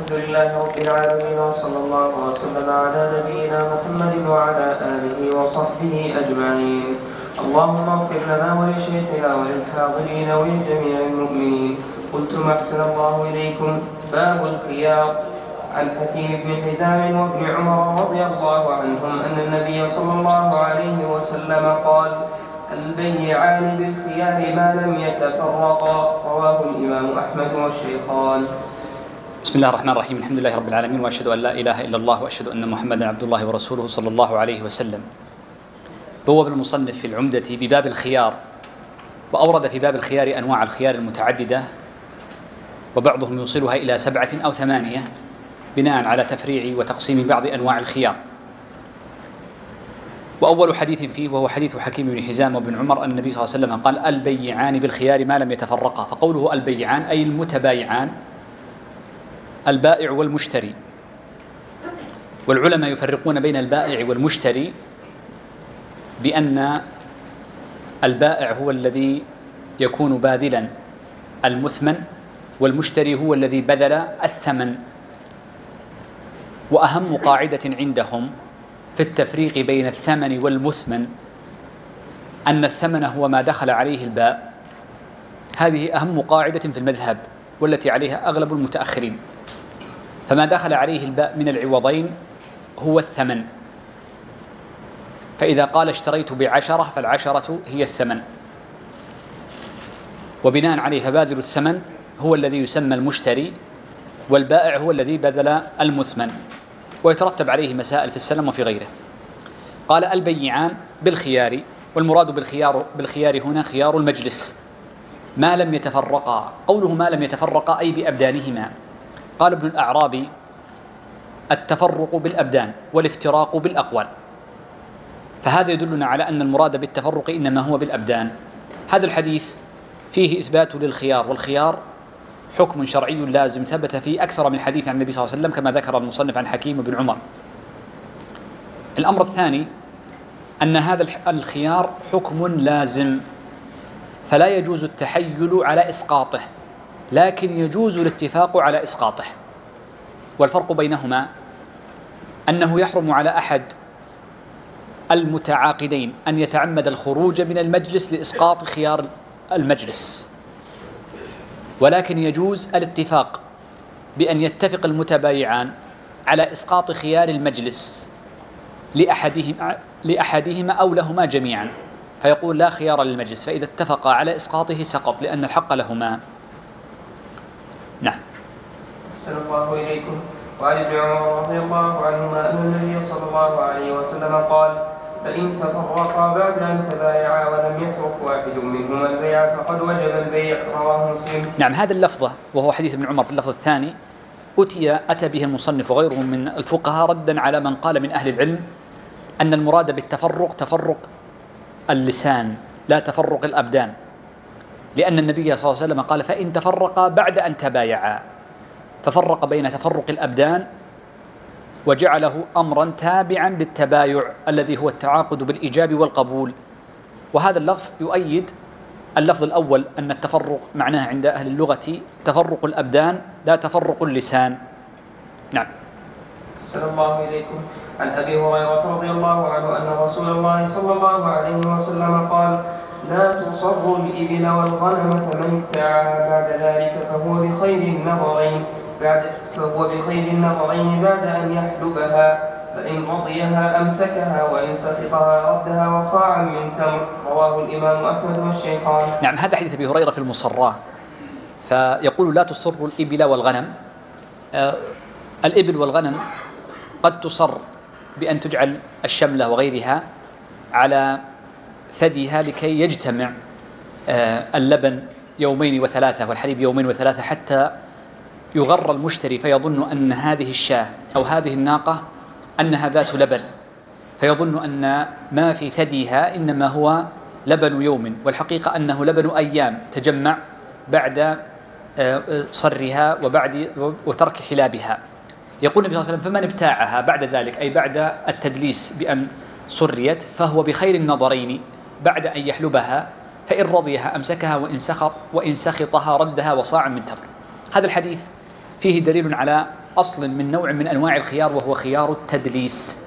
الحمد لله رب العالمين وصلى الله وسلم على نبينا محمد وعلى آله وصحبه أجمعين. اللهم اغفر لنا ولشيخنا وللحاضرين ولجميع المؤمنين. قلتم أحسن الله إليكم. باب الخيار عن حكيم بن حزام وابن عمر رضي الله عنهم أن النبي صلى الله عليه وسلم قال البيعان بالخيار ما لم يتفرقا. رواه الإمام أحمد والشيخان. بسم الله الرحمن الرحيم الحمد لله رب العالمين واشهد ان لا اله الا الله واشهد ان محمدا عبد الله ورسوله صلى الله عليه وسلم بوب المصنف في العمدة بباب الخيار وأورد في باب الخيار أنواع الخيار المتعددة وبعضهم يوصلها إلى سبعة أو ثمانية بناء على تفريع وتقسيم بعض أنواع الخيار وأول حديث فيه وهو حديث حكيم بن حزام وابن عمر أن النبي صلى الله عليه وسلم قال البيعان بالخيار ما لم يتفرقا فقوله البيعان أي المتبايعان البائع والمشتري. والعلماء يفرقون بين البائع والمشتري بأن البائع هو الذي يكون باذلا المثمن والمشتري هو الذي بذل الثمن. وأهم قاعدة عندهم في التفريق بين الثمن والمثمن أن الثمن هو ما دخل عليه الباء. هذه أهم قاعدة في المذهب والتي عليها أغلب المتأخرين. فما دخل عليه الباء من العوضين هو الثمن. فإذا قال اشتريت بعشرة فالعشرة هي الثمن. وبناء عليه فباذل الثمن هو الذي يسمى المشتري والبائع هو الذي بذل المثمن ويترتب عليه مسائل في السلم وفي غيره. قال البيعان بالخيار والمراد بالخيار بالخيار هنا خيار المجلس. ما لم يتفرقا قوله ما لم يتفرقا أي بأبدانهما. قال ابن الأعرابي التفرق بالأبدان والافتراق بالأقوال. فهذا يدلنا على أن المراد بالتفرق إنما هو بالأبدان. هذا الحديث فيه إثبات للخيار والخيار حكم شرعي لازم ثبت في أكثر من حديث عن النبي صلى الله عليه وسلم كما ذكر المصنف عن حكيم بن عمر. الأمر الثاني أن هذا الخيار حكم لازم فلا يجوز التحيل على إسقاطه. لكن يجوز الاتفاق على إسقاطه. والفرق بينهما أنه يحرم على أحد المتعاقدين أن يتعمد الخروج من المجلس لإسقاط خيار المجلس. ولكن يجوز الاتفاق بأن يتفق المتبايعان على إسقاط خيار المجلس لأحدهما لأحدهما أو لهما جميعا. فيقول لا خيار للمجلس فإذا اتفقا على إسقاطه سقط لأن الحق لهما. نعم. أحسن الله إليكم. وعن ابن عمر رضي الله عنهما أن النبي صلى الله عليه وسلم قال فإن تفرقا بعد أن تبايعا ولم يترك واحد منهما البيع فقد وجب البيع. رواه مسلم. نعم هذا اللفظة وهو حديث ابن عمر في اللفظ الثاني أتي أتى به المصنف وغيره من الفقهاء ردا على من قال من أهل العلم أن المراد بالتفرق تفرق اللسان لا تفرق الأبدان. لأن النبي صلى الله عليه وسلم قال فإن تفرقا بعد أن تبايعا. ففرق بين تفرق الأبدان وجعله أمرا تابعا للتبايع الذي هو التعاقد بالإيجاب والقبول. وهذا اللفظ يؤيد اللفظ الأول أن التفرق معناه عند أهل اللغة تفرق الأبدان لا تفرق اللسان. نعم. أحسن الله إليكم. عن أبي هريرة رضي الله عنه أن رسول الله صلى الله عليه وسلم قال لا تصر الإبل والغنم فمن ابتاعها بعد ذلك فهو بخير النظرين. بعد فهو بخير النظرين بعد أن يحلبها. فإن رضيها أمسكها وإن سخطها ردها وصاعا من تمر. رواه الإمام أحمد والشيخان. نعم هذا حديث أبي هريرة في المصراه فيقول لا تصر الإبل والغنم. آه الإبل والغنم قد تصر بأن تجعل الشملة وغيرها على ثديها لكي يجتمع آه اللبن يومين وثلاثة والحليب يومين وثلاثة حتى يغر المشتري فيظن أن هذه الشاة أو هذه الناقة أنها ذات لبن. فيظن أن ما في ثديها إنما هو لبن يوم والحقيقة أنه لبن أيام تجمع بعد صرها وبعد وترك حلابها. يقول النبي صلى الله عليه وسلم فمن ابتاعها بعد ذلك أي بعد التدليس بأن صريت فهو بخير النظرين. بعد أن يحلبها فإن رضيها أمسكها وإن سخط وإن سخطها ردها وصاعا من تمر هذا الحديث فيه دليل على أصل من نوع من أنواع الخيار وهو خيار التدليس.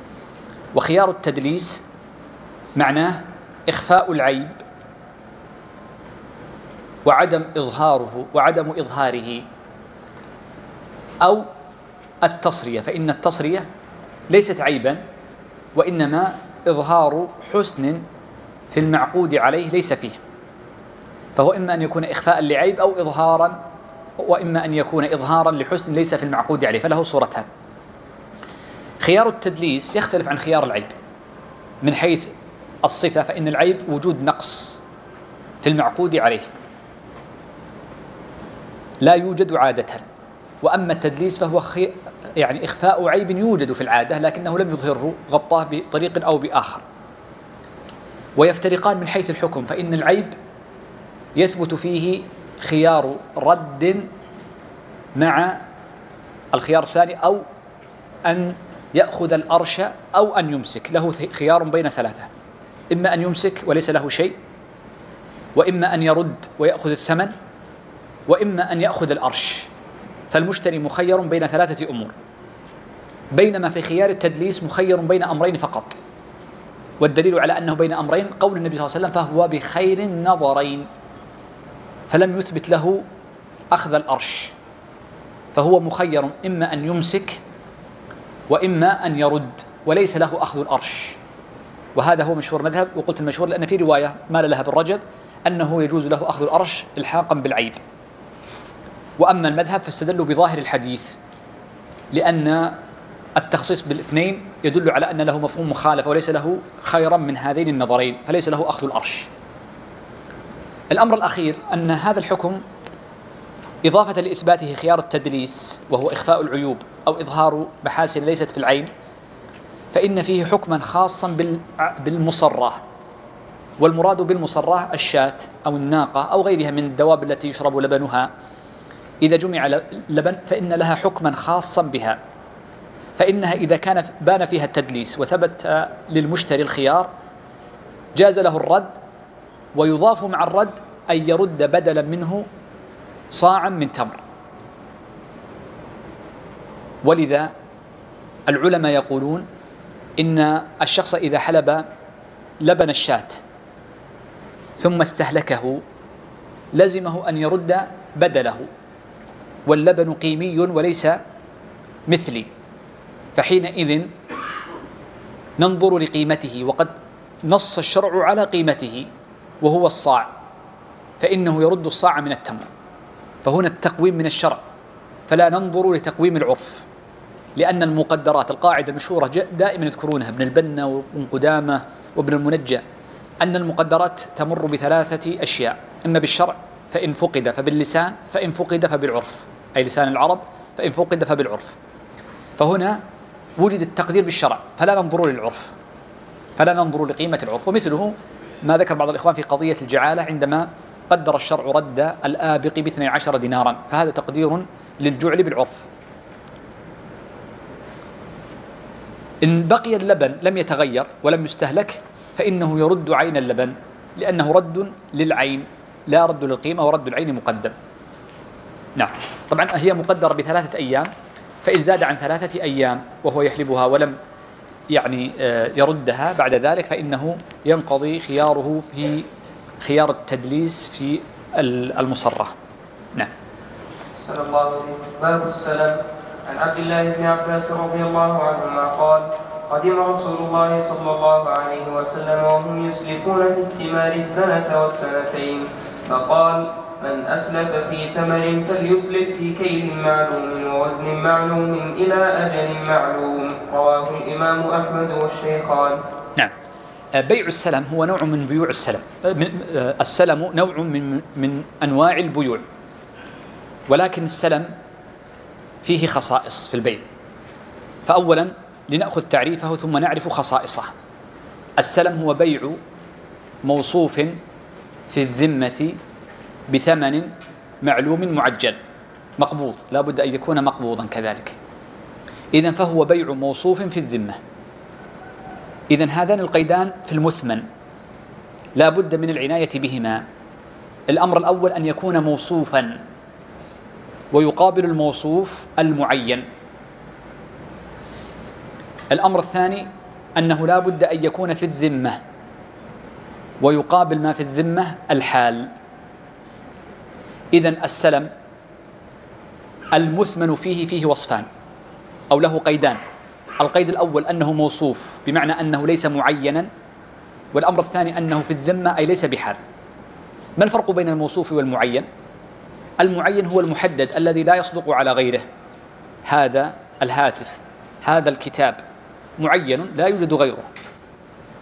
وخيار التدليس معناه إخفاء العيب وعدم إظهاره وعدم إظهاره أو التصرية. فإن التصرية ليست عيبا وإنما إظهار حسن في المعقود عليه ليس فيه. فهو إما أن يكون إخفاء لعيب أو إظهارا وإما أن يكون إظهارا لحسن ليس في المعقود عليه فله صورتان. خيار التدليس يختلف عن خيار العيب. من حيث الصفة فإن العيب وجود نقص في المعقود عليه. لا يوجد عادة. وأما التدليس فهو خي... يعني إخفاء عيب يوجد في العادة لكنه لم يظهره غطاه بطريق أو بآخر. ويفترقان من حيث الحكم فإن العيب يثبت فيه خيار رد مع الخيار الثاني أو أن يأخذ الأرش أو أن يمسك. له خيار بين ثلاثة إما أن يمسك وليس له شيء وإما أن يرد ويأخذ الثمن وإما أن يأخذ الأرش. فالمشتري مخير بين ثلاثة أمور بينما في خيار التدليس مخير بين أمرين فقط. والدليل على أنه بين أمرين قول النبي صلى الله عليه وسلم فهو بخير النظرين. فلم يثبت له أخذ الأرش. فهو مخير إما أن يمسك وإما أن يرد وليس له أخذ الأرش. وهذا هو مشهور مذهب وقلت المشهور لأن في رواية مال لها بالرجب أنه يجوز له أخذ الأرش إلحاقا بالعيب. وأما المذهب فاستدلوا بظاهر الحديث لأن التخصيص بالاثنين يدل على أن له مفهوم مخالفة وليس له خيرا من هذين النظرين فليس له أخذ الأرش. الأمر الأخير أن هذا الحكم إضافة لإثباته خيار التدليس وهو إخفاء العيوب أو إظهار محاسن ليست في العين فإن فيه حكما خاصا بالمصرة والمراد بالمصرة الشاة أو الناقة أو غيرها من الدواب التي يشرب لبنها. إذا جمع لبن فإن لها حكما خاصا بها. فإنها إذا كان بان فيها التدليس وثبت للمشتري الخيار جاز له الرد ويضاف مع الرد أن يرد بدلا منه صاعا من تمر. ولذا العلماء يقولون إن الشخص إذا حلب لبن الشاة ثم استهلكه لزمه أن يرد بدله واللبن قيمي وليس مثلي. فحينئذ ننظر لقيمته وقد نص الشرع على قيمته وهو الصاع. فإنه يرد الصاع من التمر. فهنا التقويم من الشرع. فلا ننظر لتقويم العرف لأن المقدرات القاعدة المشهورة دائما يذكرونها ابن البنا وابن قدامة وابن المنجى أن المقدرات تمر بثلاثة أشياء. إما بالشرع فإن فقد فباللسان فإن فقد فبالعرف. أي لسان العرب فإن فقد فبالعرف. فهنا وجد التقدير بالشرع فلا ننظر للعرف فلا ننظر لقيمة العرف. ومثله ما ذكر بعض الإخوان في قضية الجعالة عندما قدر الشرع رد الآبق باثني عشر دينارا فهذا تقدير للجعل بالعرف. إن بقي اللبن لم يتغير ولم يستهلك فإنه يرد عين اللبن لأنه رد للعين لا رد للقيمة ورد العين مقدم. نعم. طبعا هي مقدرة بثلاثة أيام فإن زاد عن ثلاثة أيام وهو يحلبها ولم يعني آه، يردها بعد ذلك فإنه ينقضي خياره في خيار التدليس في المصرة نعم. صلى الله عليه السلام. عن عبد الله بن عباس رضي الله عنهما قال قدم رسول الله صلى الله عليه وسلم وهم يسلفون في الثمار السنة والسنتين. فقال من أسلف في ثمر فليسلف في كيل معلوم ووزن معلوم إلى أجل معلوم. رواه الإمام أحمد والشيخان. نعم. آه، بيع السلم هو نوع من بيوع السلم. آه، آه، السلم نوع من من أنواع البيوع. ولكن السلم فيه خصائص في البيع. فاولا لنأخذ تعريفه ثم نعرف خصائصه. السلم هو بيع موصوف في الذمة بثمن معلوم معجل مقبوض لا بد أن يكون مقبوضا كذلك. اذا فهو بيع موصوف في الذمة. إذا هذان القيدان في المثمن لا بد من العناية بهما. الأمر الأول أن يكون موصوفا ويقابل الموصوف المعين. الأمر الثاني أنه لا بد أن يكون في الذمة ويقابل ما في الذمة الحال. إذا السلم المثمن فيه فيه وصفان أو له قيدان. القيد الأول أنه موصوف بمعنى أنه ليس معينا والأمر الثاني أنه في الذمة أي ليس بحال. ما الفرق بين الموصوف والمعين؟ المعين هو المحدد الذي لا يصدق على غيره. هذا الهاتف هذا الكتاب معين لا يوجد غيره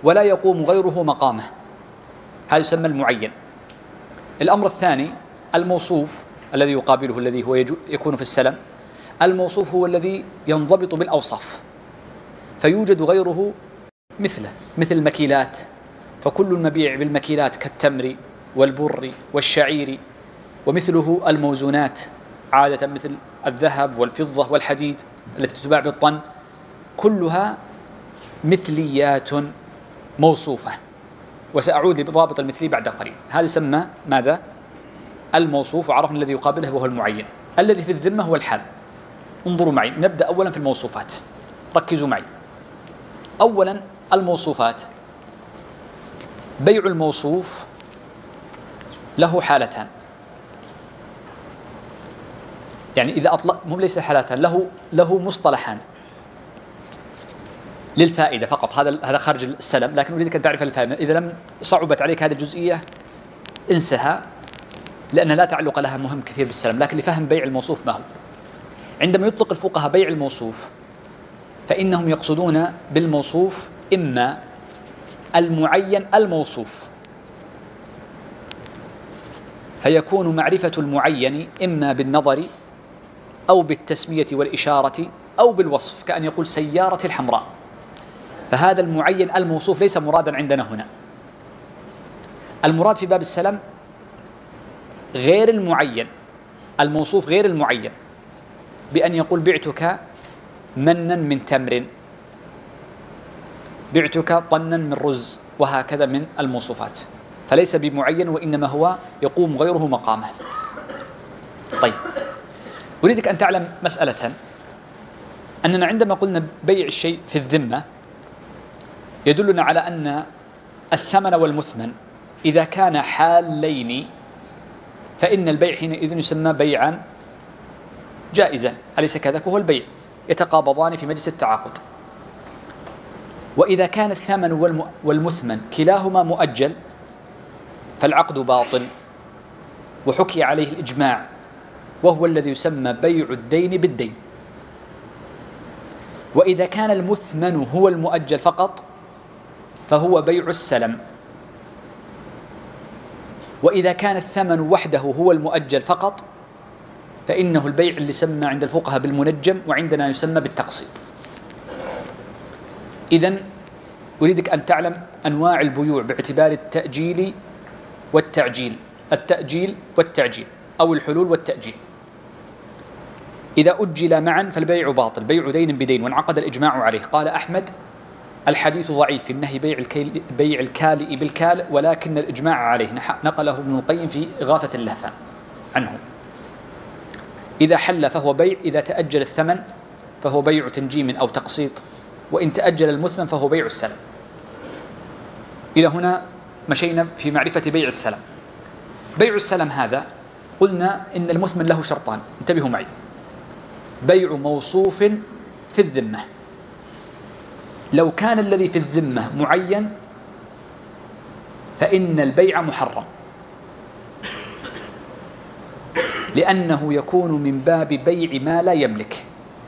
ولا يقوم غيره مقامه. هذا يسمى المعين. الأمر الثاني الموصوف الذي يقابله الذي هو يكون في السلم الموصوف هو الذي ينضبط بالأوصاف فيوجد غيره مثله مثل المكيلات فكل المبيع بالمكيلات كالتمر والبر والشعير ومثله الموزونات عادة مثل الذهب والفضة والحديد التي تباع بالطن كلها مثليات موصوفة وسأعود بضابط المثلي بعد قليل هذا يسمى ماذا؟ الموصوف وعرفنا الذي يقابله وهو المعين. الذي في الذمة هو الحال. انظروا معي. نبدأ أولا في الموصوفات. ركزوا معي. أولا الموصوفات. بيع الموصوف له حالتان. يعني إذا أطلق مو ليس حالتان له له مصطلحان. للفائدة فقط. هذا هذا خارج السلم لكن أريدك أن تعرف الفائدة. إذا لم صعبت عليك هذه الجزئية انسها. لأن لا تعلق لها مهم كثير بالسلم لكن لفهم بيع الموصوف ما هو؟ عندما يطلق الفقهاء بيع الموصوف فإنهم يقصدون بالموصوف إما المعين الموصوف. فيكون معرفة المعين إما بالنظر أو بالتسمية والإشارة أو بالوصف كأن يقول سيارة الحمراء. فهذا المعين الموصوف ليس مرادا عندنا هنا. المراد في باب السلم غير المعين الموصوف غير المعين بأن يقول بعتك منا من تمر بعتك طنا من رز وهكذا من الموصوفات. فليس بمعين وإنما هو يقوم غيره مقامه. طيب أريدك أن تعلم مسألة أننا عندما قلنا بيع الشيء في الذمة يدلنا على أن الثمن والمثمن إذا كان حالين فإن البيع حينئذ يسمى بيعا جائزا أليس كذلك وهو البيع. يتقابضان في مجلس التعاقد. وإذا كان الثمن والمثمن كلاهما مؤجل فالعقد باطل وحكي عليه الإجماع وهو الذي يسمى بيع الدين بالدين. وإذا كان المثمن هو المؤجل فقط فهو بيع السلم. وإذا كان الثمن وحده هو المؤجل فقط فإنه البيع اللي سمى عند الفقهاء بالمنجم وعندنا يسمى بالتقسيط. إذا أريدك أن تعلم أنواع البيوع باعتبار التأجيل والتعجيل التأجيل والتعجيل أو الحلول والتأجيل. إذا أجل معا فالبيع باطل بيع دين بدين وانعقد الإجماع عليه. قال أحمد الحديث ضعيف في النهي بيع الكيل بيع الكالئ بالكال ولكن الإجماع عليه. نقله ابن القيم في إغاثة اللهفان عنه. إذا حل فهو بيع إذا تأجل الثمن فهو بيع تنجيم أو تقسيط. وإن تأجل المثمن فهو بيع السلم. إلى هنا مشينا في معرفة بيع السلم. بيع السلم هذا قلنا إن المثمن له شرطان. انتبهوا معي. بيع موصوف في الذمة. لو كان الذي في الذمة معين فإن البيع محرم. لأنه يكون من باب بيع ما لا يملك.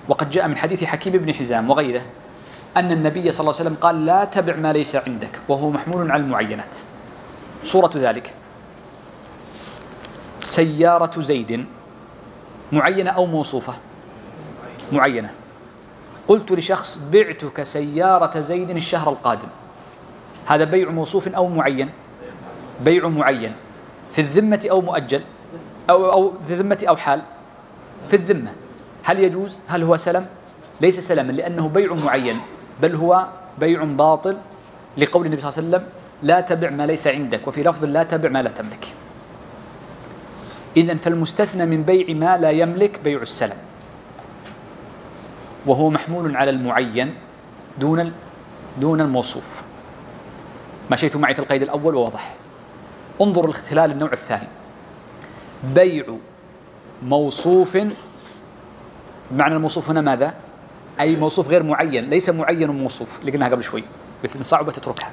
وقد جاء من حديث حكيم بن حزام وغيره أن النبي صلى الله عليه وسلم قال لا تبع ما ليس عندك وهو محمول على المعينات. صورة ذلك. سيارة زيد معينة أو موصوفة؟ معينة. قلت لشخص بعتك سيارة زيد الشهر القادم. هذا بيع موصوف أو معين؟ بيع معين. في الذمة أو مؤجل؟ أو أو في الذمة أو حال؟ في الذمة. هل يجوز؟ هل هو سلم؟ ليس سلما لأنه بيع معين بل هو بيع باطل لقول النبي صلى الله عليه وسلم لا تبع ما ليس عندك وفي لفظ لا تبع ما لا تملك إذا فالمستثنى من بيع ما لا يملك بيع السلم. وهو محمول على المعين دون دون الموصوف. مشيت معي في القيد الأول وواضح. انظروا الاختلال النوع الثاني. بيع موصوف معنى الموصوف هنا ماذا؟ أي موصوف غير معين ليس معين موصوف اللي قلناها قبل شوي. قلت إن صعبة تتركها.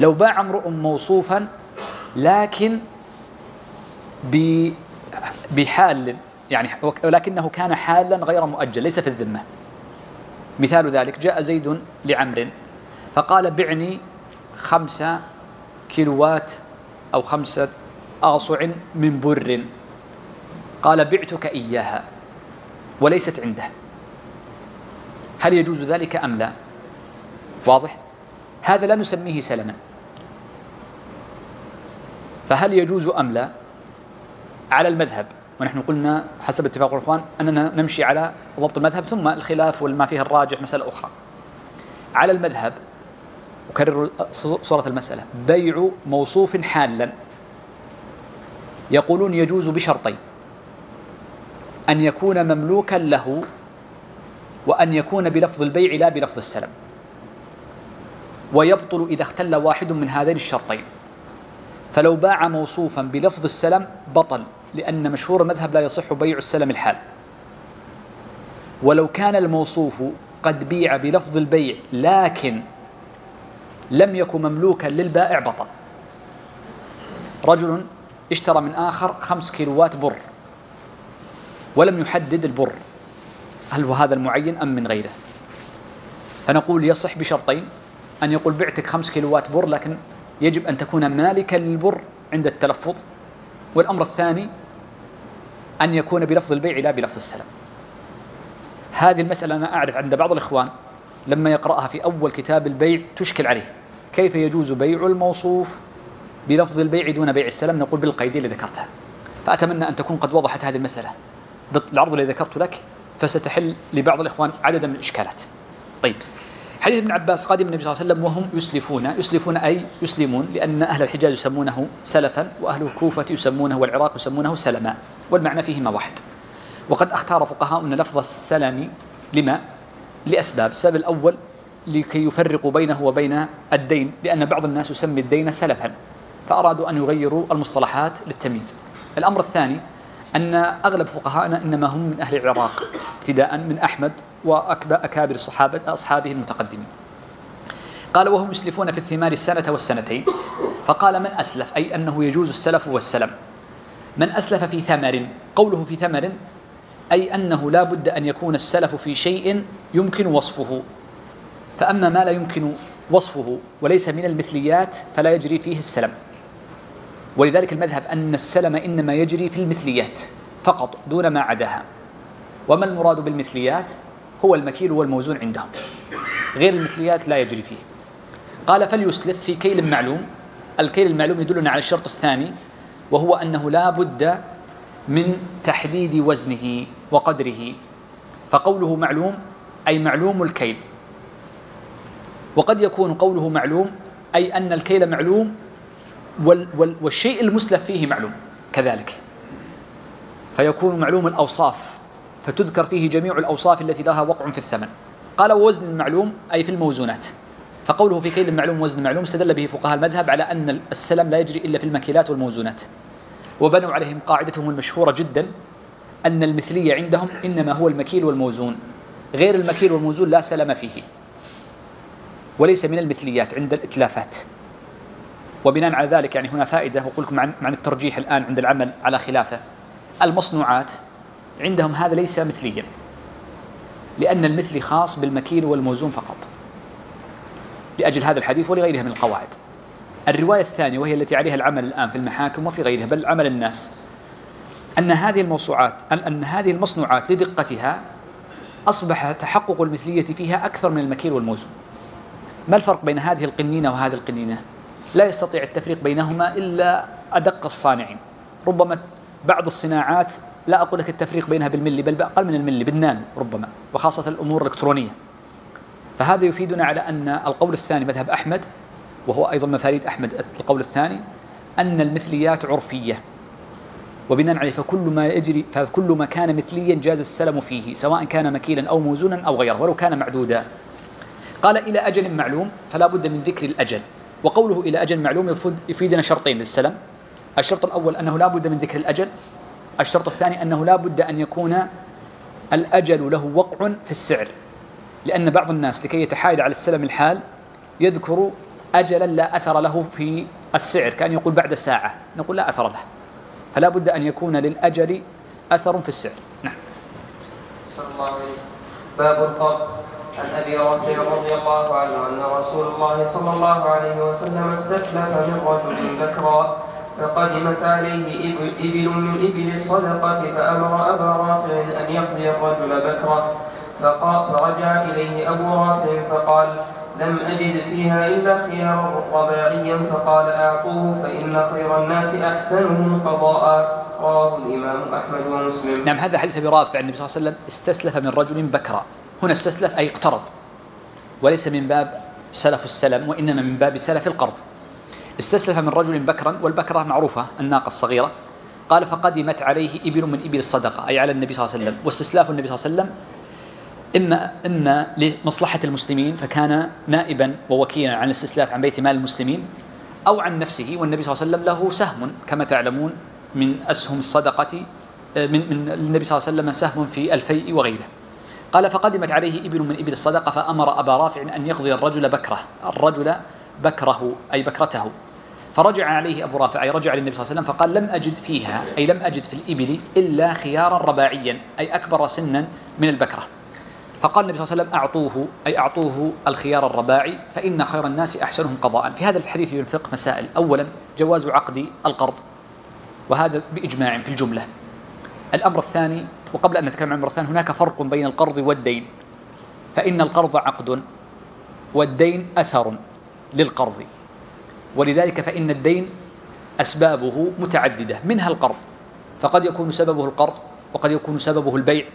لو باع امرؤ موصوفا لكن بحال يعني ولكنه كان حالا غير مؤجل ليس في الذمة. مثال ذلك جاء زيد لعمر فقال بعني خمسة كيلوات أو خمسة آصع من بر. قال بعتك إياها وليست عنده. هل يجوز ذلك أم لا؟ واضح. هذا لا نسميه سلما. فهل يجوز أم لا؟ على المذهب. ونحن قلنا حسب اتفاق الإخوان أننا نمشي على ضبط المذهب ثم الخلاف وما فيه الراجح مسألة أخرى. على المذهب أكرر صورة المسألة بيع موصوف حالا. يقولون يجوز بشرطين أن يكون مملوكا له وأن يكون بلفظ البيع لا بلفظ السلم. ويبطل إذا اختل واحد من هذين الشرطين. فلو باع موصوفا بلفظ السلم بطل. لأن مشهور المذهب لا يصح بيع السلم الحال. ولو كان الموصوف قد بيع بلفظ البيع لكن لم يكن مملوكا للبائع بطل. رجل اشترى من آخر خمس كيلوات بر ولم يحدد البر هل هو هذا المعين أم من غيره؟ فنقول يصح بشرطين أن يقول بعتك خمس كيلوات بر لكن يجب أن تكون مالكا للبر عند التلفظ. والأمر الثاني أن يكون بلفظ البيع لا بلفظ السلام هذه المسألة أنا أعرف عند بعض الإخوان لما يقرأها في أول كتاب البيع تشكل عليه. كيف يجوز بيع الموصوف بلفظ البيع دون بيع السلام نقول بالقيد اللي ذكرتها. فأتمنى أن تكون قد وضحت هذه المسألة. بالعرض الذي ذكرت لك فستحل لبعض الإخوان عددا من الإشكالات. طيب. حديث ابن عباس قادم النبي صلى الله عليه وسلم وهم يسلفون. يسلفون أي يسلمون لأن أهل الحجاز يسمونه سلفا وأهل الكوفة يسمونه والعراق يسمونه سلما. والمعنى فيهما واحد. وقد أختار فقهاء أن لفظ السلم لما؟ لأسباب. السبب الأول لكي يفرقوا بينه وبين الدين لأن بعض الناس يسمي الدين سلفا فأرادوا أن يغيروا المصطلحات للتمييز. الأمر الثاني أن أغلب فقهائنا إنما هم من أهل العراق ابتداء من أحمد وأكابر الصحابة أصحابه المتقدمين. قال وهم يسلفون في الثمار السنة والسنتين فقال من أسلف؟ أي أنه يجوز السلف والسلم. من أسلف في ثمر؟ قوله في ثمر أي أنه لا بد أن يكون السلف في شيء يمكن وصفه. فأما ما لا يمكن وصفه وليس من المثليات فلا يجري فيه السلم. ولذلك المذهب أن السلم إنما يجري في المثليات فقط دون ما عداها. وما المراد بالمثليات؟ هو المكيل والموزون عندهم. غير المثليات لا يجري فيه. قال فليسلف في كيل معلوم. الكيل المعلوم يدلنا على الشرط الثاني وهو أنه لا بد من تحديد وزنه وقدره. فقوله معلوم أي معلوم الكيل. وقد يكون قوله معلوم أي أن الكيل معلوم والشيء المسلف فيه معلوم كذلك. فيكون معلوم الأوصاف فتذكر فيه جميع الأوصاف التي لها وقع في الثمن. قال وزن المعلوم أي في الموزونات. فقوله في كيل معلوم وزن معلوم استدل به فقهاء المذهب على أن السلم لا يجري إلا في المكيلات والموزونات. وبنوا عليهم قاعدتهم المشهورة جدا أن المثلية عندهم إنما هو المكيل والموزون. غير المكيل والموزون لا سلم فيه. وليس من المثليات عند الإتلافات. وبناء على ذلك يعني هنا فائدة وأقول لكم عن الترجيح الآن عند العمل على خلافه. المصنوعات عندهم هذا ليس مثليا لأن المثلي خاص بالمكيل والموزون فقط لأجل هذا الحديث ولغيرها من القواعد. الرواية الثانية وهي التي عليها العمل الآن في المحاكم وفي غيرها بل عمل الناس أن هذه الموسوعات أن هذه المصنوعات لدقتها أصبح تحقق المثلية فيها أكثر من المكيل والموزون. ما الفرق بين هذه القنينة وهذه القنينة؟ لا يستطيع التفريق بينهما إلا أدق الصانعين. ربما بعض الصناعات لا أقول لك التفريق بينها بالملي بل أقل من الملي بالنانو ربما وخاصة الأمور الإلكترونية. فهذا يفيدنا على أن القول الثاني مذهب أحمد وهو أيضا مفاريد أحمد القول الثاني أن المثليات عرفية. وبناء عليه فكل ما يجري فكل ما كان مثليا جاز السلم فيه سواء كان مكيلا أو موزونا أو غيره ولو كان معدودا. قال إلى أجل معلوم فلا بد من ذكر الأجل. وقوله إلى أجل معلوم يفيدنا شرطين للسلم الشرط الأول أنه لا بد من ذكر الأجل. الشرط الثاني أنه لا بد أن يكون الأجل له وقع في السعر. لأن بعض الناس لكي يتحايل على السلم الحال يذكر أجلا لا أثر له في السعر كأن يقول بعد ساعة. نقول لا أثر له. فلا بد أن يكون للأجل أثر في السعر. نعم. الله باب القرض عن ابي رافع رضي الله عنه أن رسول الله صلى الله عليه وسلم استسلف من رجل بكرا فقدمت عليه إبل من إبل الصدقة فأمر أبا رافع أن يقضي الرجل بكره فرجع إليه أبو رافع فقال لم أجد فيها إلا خيارا رباعيا. فقال أعطوه فإن خير الناس أحسنهم قضاء. رواه الإمام أحمد ومسلم. نعم هذا حديث أبي رافع النبي صلى الله عليه وسلم استسلف من رجل بكرا. هنا استسلف أي اقترض. وليس من باب سلف السلم وإنما من باب سلف القرض. استسلف من رجل بكرا والبكرة معروفة الناقة الصغيرة. قال فقدمت عليه إبل من إبل الصدقة. أي على النبي صلى الله عليه وسلم. واستسلاف النبي صلى الله عليه وسلم إما إما لمصلحة المسلمين فكان نائبا ووكيلا عن الاستسلاف عن بيت مال المسلمين أو عن نفسه والنبي صلى الله عليه وسلم له سهم كما تعلمون من أسهم الصدقة من من النبي صلى الله عليه وسلم سهم في الفيء وغيره. قال فقدمت عليه إبل من إبل الصدقة فأمر أبا رافع أن يقضي الرجل بكره الرجل بكره أي بكرته. فرجع عليه أبو رافع أي رجع للنبي صلى الله عليه وسلم فقال لم أجد فيها أي لم أجد في الإبل إلا خيارا رباعيا أي أكبر سنا من البكرة. فقال النبي صلى الله عليه وسلم أعطوه أي أعطوه الخيار الرباعي فإن خير الناس أحسنهم قضاء. في هذا الحديث ينفق مسائل. أولا جواز عقد القرض وهذا بإجماع في الجملة. الأمر الثاني وقبل أن نتكلم عن الأمر الثاني هناك فرق بين القرض والدين. فإن القرض عقد والدين أثر للقرض. ولذلك فإن الدين أسبابه متعددة. منها القرض. فقد يكون سببه القرض وقد يكون سببه البيع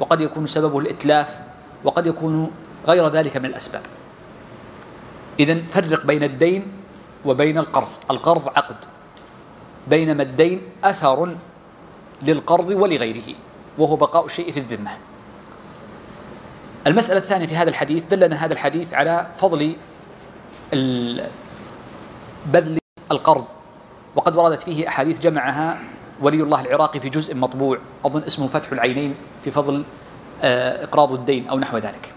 وقد يكون سببه الإتلاف وقد يكون غير ذلك من الأسباب. إذا فرق بين الدين وبين القرض. القرض عقد. بينما الدين أثر للقرض ولغيره. وهو بقاء الشيء في الذمة. المسألة الثانية في هذا الحديث دلنا هذا الحديث على فضل بذل القرض. وقد وردت فيه أحاديث جمعها ولي الله العراقي في جزء مطبوع أظن اسمه فتح العينين في فضل آه، إقراض الدين أو نحو ذلك.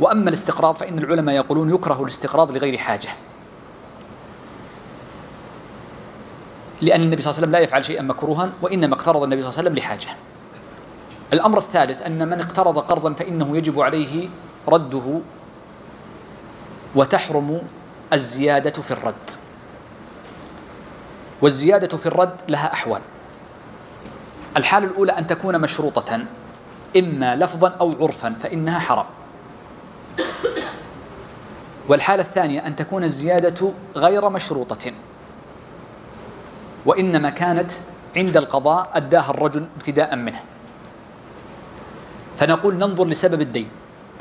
وأما الاستقراض فإن العلماء يقولون يكره الاستقراض لغير حاجة. لأن النبي صلى الله عليه وسلم لا يفعل شيئا مكروها وإنما اقترض النبي صلى الله عليه وسلم لحاجة. الأمر الثالث أن من اقترض قرضا فإنه يجب عليه رده وتحرم الزيادة في الرد. والزيادة في الرد لها أحوال. الحالة الأولى أن تكون مشروطة إما لفظا أو عرفا فإنها حرام. والحالة الثانية أن تكون الزيادة غير مشروطة وإنما كانت عند القضاء أداها الرجل ابتداء منه. فنقول ننظر لسبب الدين.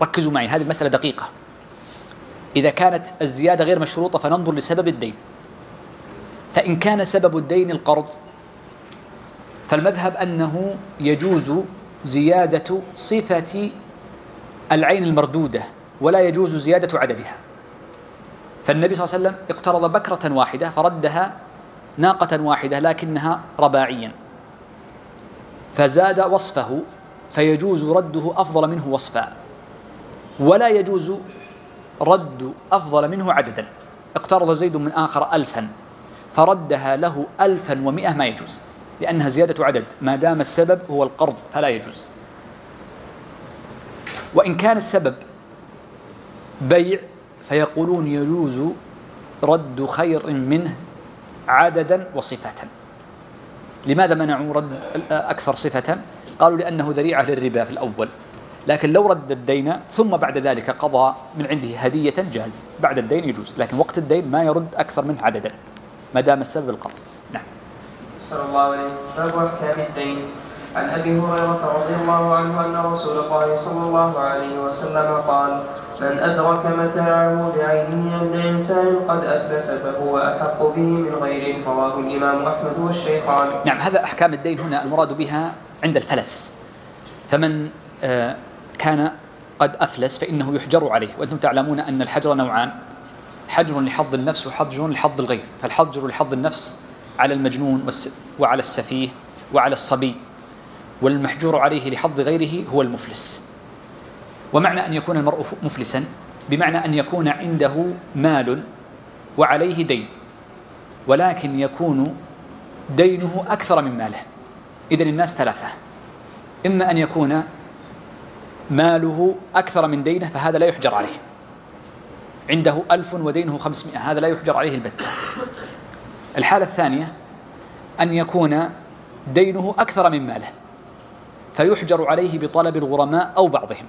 ركزوا معي هذه المسألة دقيقة. إذا كانت الزيادة غير مشروطة فننظر لسبب الدين. فإن كان سبب الدين القرض فالمذهب أنه يجوز زيادة صفة العين المردودة ولا يجوز زيادة عددها. فالنبي صلى الله عليه وسلم اقترض بكرة واحدة فردها ناقة واحدة لكنها رباعيا. فزاد وصفه فيجوز رده أفضل منه وصفا. ولا يجوز رد أفضل منه عددا. اقترض زيد من آخر ألفا فردها له ألفا ومئة ما يجوز لأنها زيادة عدد. ما دام السبب هو القرض فلا يجوز. وإن كان السبب بيع فيقولون يجوز رد خير منه عددا وصفة. لماذا منعوا رد أكثر صفة؟ قالوا لأنه ذريعة للربا في الأول. لكن لو رد الدين ثم بعد ذلك قضى من عنده هدية جاز. بعد الدين يجوز. لكن وقت الدين ما يرد أكثر منه عددا. ما دام السبب القرض نعم. صلى الله عليه احكام الدين؟ عن أبي هريرة رضي الله عنه أن رسول الله صلى الله عليه وسلم قال من أدرك متاعه بعينه عند انسان قد أفلس فهو أحق به من غيره رواه الإمام أحمد والشيخان. نعم هذا أحكام الدين هنا المراد بها عند الفلس. فمن آه، كان قد أفلس فإنه يحجر عليه. وأنتم تعلمون أن الحجر نوعان. حجر لحظ النفس وحجر لحظ الغير. فالحجر لحظ النفس على المجنون وعلى السفيه وعلى الصبي. والمحجور عليه لحظ غيره هو المفلس. ومعنى أن يكون المرء مفلسا بمعنى أن يكون عنده مال وعليه دين ولكن يكون دينه أكثر من ماله. إذا الناس ثلاثة. إما أن يكون ماله أكثر من دينه فهذا لا يحجر عليه. عنده ألف ودينه خمسمائة هذا لا يحجر عليه البتة الحالة الثانية أن يكون دينه أكثر من ماله. فيحجر عليه بطلب الغرماء أو بعضهم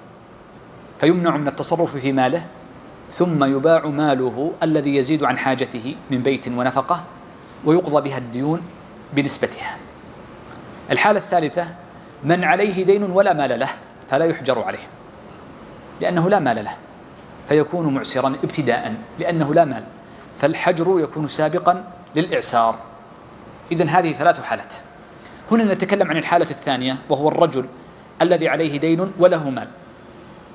فيمنع من التصرف في ماله ثم يباع ماله الذي يزيد عن حاجته من بيت ونفقة ويقضى بها الديون بنسبتها. الحالة الثالثة من عليه دين ولا مال له فلا يحجر عليه لأنه لا مال له فيكون معسرا ابتداء لأنه لا مال فالحجر يكون سابقا للإعسار. إذا هذه ثلاث حالات. هنا نتكلم عن الحالة الثانية وهو الرجل الذي عليه دين وله مال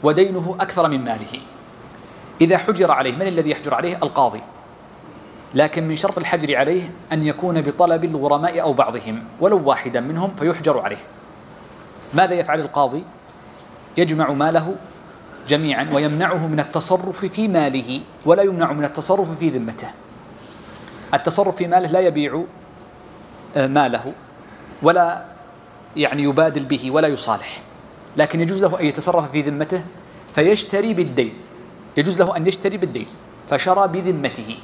ودينه أكثر من ماله. إذا حجر عليه من الذي يحجر عليه؟ القاضي. لكن من شرط الحجر عليه أن يكون بطلب الغرماء أو بعضهم ولو واحدا منهم فيحجر عليه. ماذا يفعل القاضي؟ يجمع ماله جميعا ويمنعه من التصرف في ماله ولا يمنع من التصرف في ذمته. التصرف في ماله لا يبيع آه، ماله. ولا يعني يبادل به ولا يصالح. لكن يجوز له أن يتصرف في ذمته فيشتري بالدين. يجوز له أن يشتري بالدين فشرى بذمته.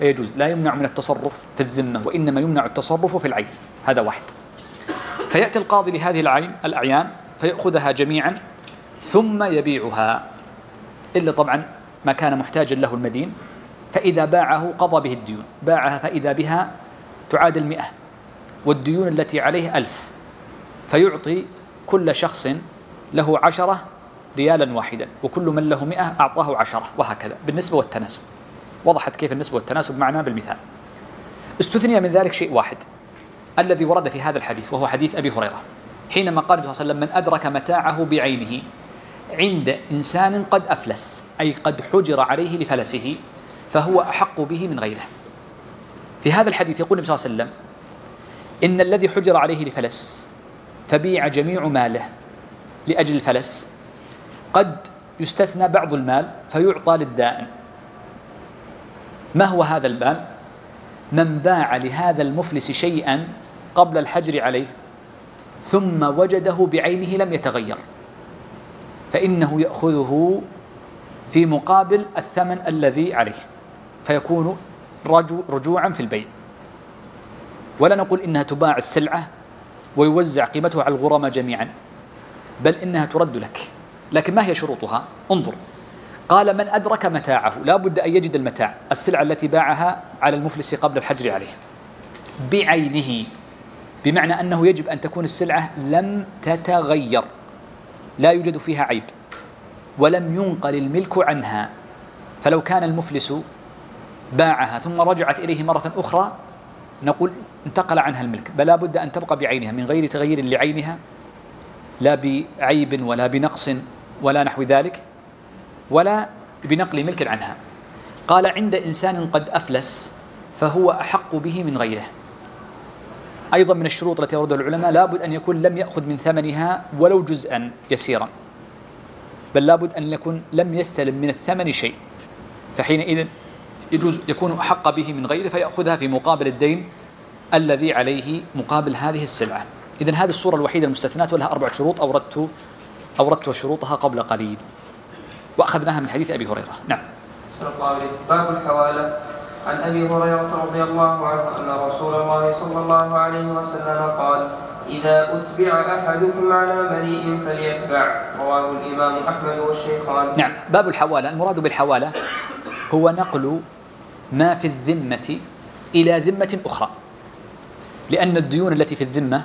يجوز لا يمنع من التصرف في الذمة وإنما يمنع التصرف في العين. هذا واحد. فيأتي القاضي لهذه العين الأعيان فيأخذها جميعا ثم يبيعها. إلا طبعا ما كان محتاجا له المدين فإذا باعه قضى به الديون. باعها فإذا بها تعادل مئة. والديون التي عليه ألف فيعطي كل شخص له عشرة ريالا واحدا وكل من له مئة أعطاه عشرة وهكذا بالنسبة والتناسب. وضحت كيف النسبة والتناسب معنا بالمثال. استثني من ذلك شيء واحد الذي ورد في هذا الحديث وهو حديث أبي هريرة. حينما قال صلى الله عليه وسلم من أدرك متاعه بعينه عند إنسان قد أفلس أي قد حجر عليه لفلسه فهو أحق به من غيره. في هذا الحديث يقول النبي صلى الله عليه وسلم إن الذي حجر عليه لفلس فبيع جميع ماله لأجل الفلس. قد يستثنى بعض المال فيعطى للدائن. ما هو هذا المال؟ من باع لهذا المفلس شيئا قبل الحجر عليه ثم وجده بعينه لم يتغير فإنه يأخذه في مقابل الثمن الذي عليه فيكون رجوعا في البيع. ولا نقول إنها تباع السلعة ويوزع قيمتها على الغرماء جميعا بل إنها ترد لك. لكن ما هي شروطها؟ انظر. قال من أدرك متاعه. لا بد أن يجد المتاع السلعة التي باعها على المفلس قبل الحجر عليه. بعينه بمعنى أنه يجب أن تكون السلعة لم تتغير لا يوجد فيها عيب ولم ينقل الملك عنها. فلو كان المفلس باعها ثم رجعت إليه مرة أخرى نقول انتقل عنها الملك. بل بد أن تبقى بعينها من غير تغيير لعينها لا بعيب ولا بنقص ولا نحو ذلك ولا بنقل ملك عنها. قال عند إنسان قد أفلس فهو أحق به من غيره. أيضا من الشروط التي أوردها العلماء لابد أن يكون لم يأخذ من ثمنها ولو جزءا يسيرا. بل لابد أن يكون لم يستلم من الثمن شيء. فحينئذ يجوز يكون أحق به من غيره فيأخذها في مقابل الدين الذي عليه مقابل هذه السلعة. إذن هذه الصورة الوحيدة المستثناة ولها أربع شروط أوردت أوردت شروطها قبل قليل. وأخذناها من حديث أبي هريرة. نعم. باب الحوالة. عن أبي هريرة رضي الله عنه أن رسول الله صلى الله عليه وسلم قال إذا أتبع أحدكم على مليء فليتبع. رواه الإمام أحمد والشيخان. نعم. باب الحوالة. المراد بالحوالة هو نقل ما في الذمة إلى ذمة أخرى. لأن الديون التي في الذمة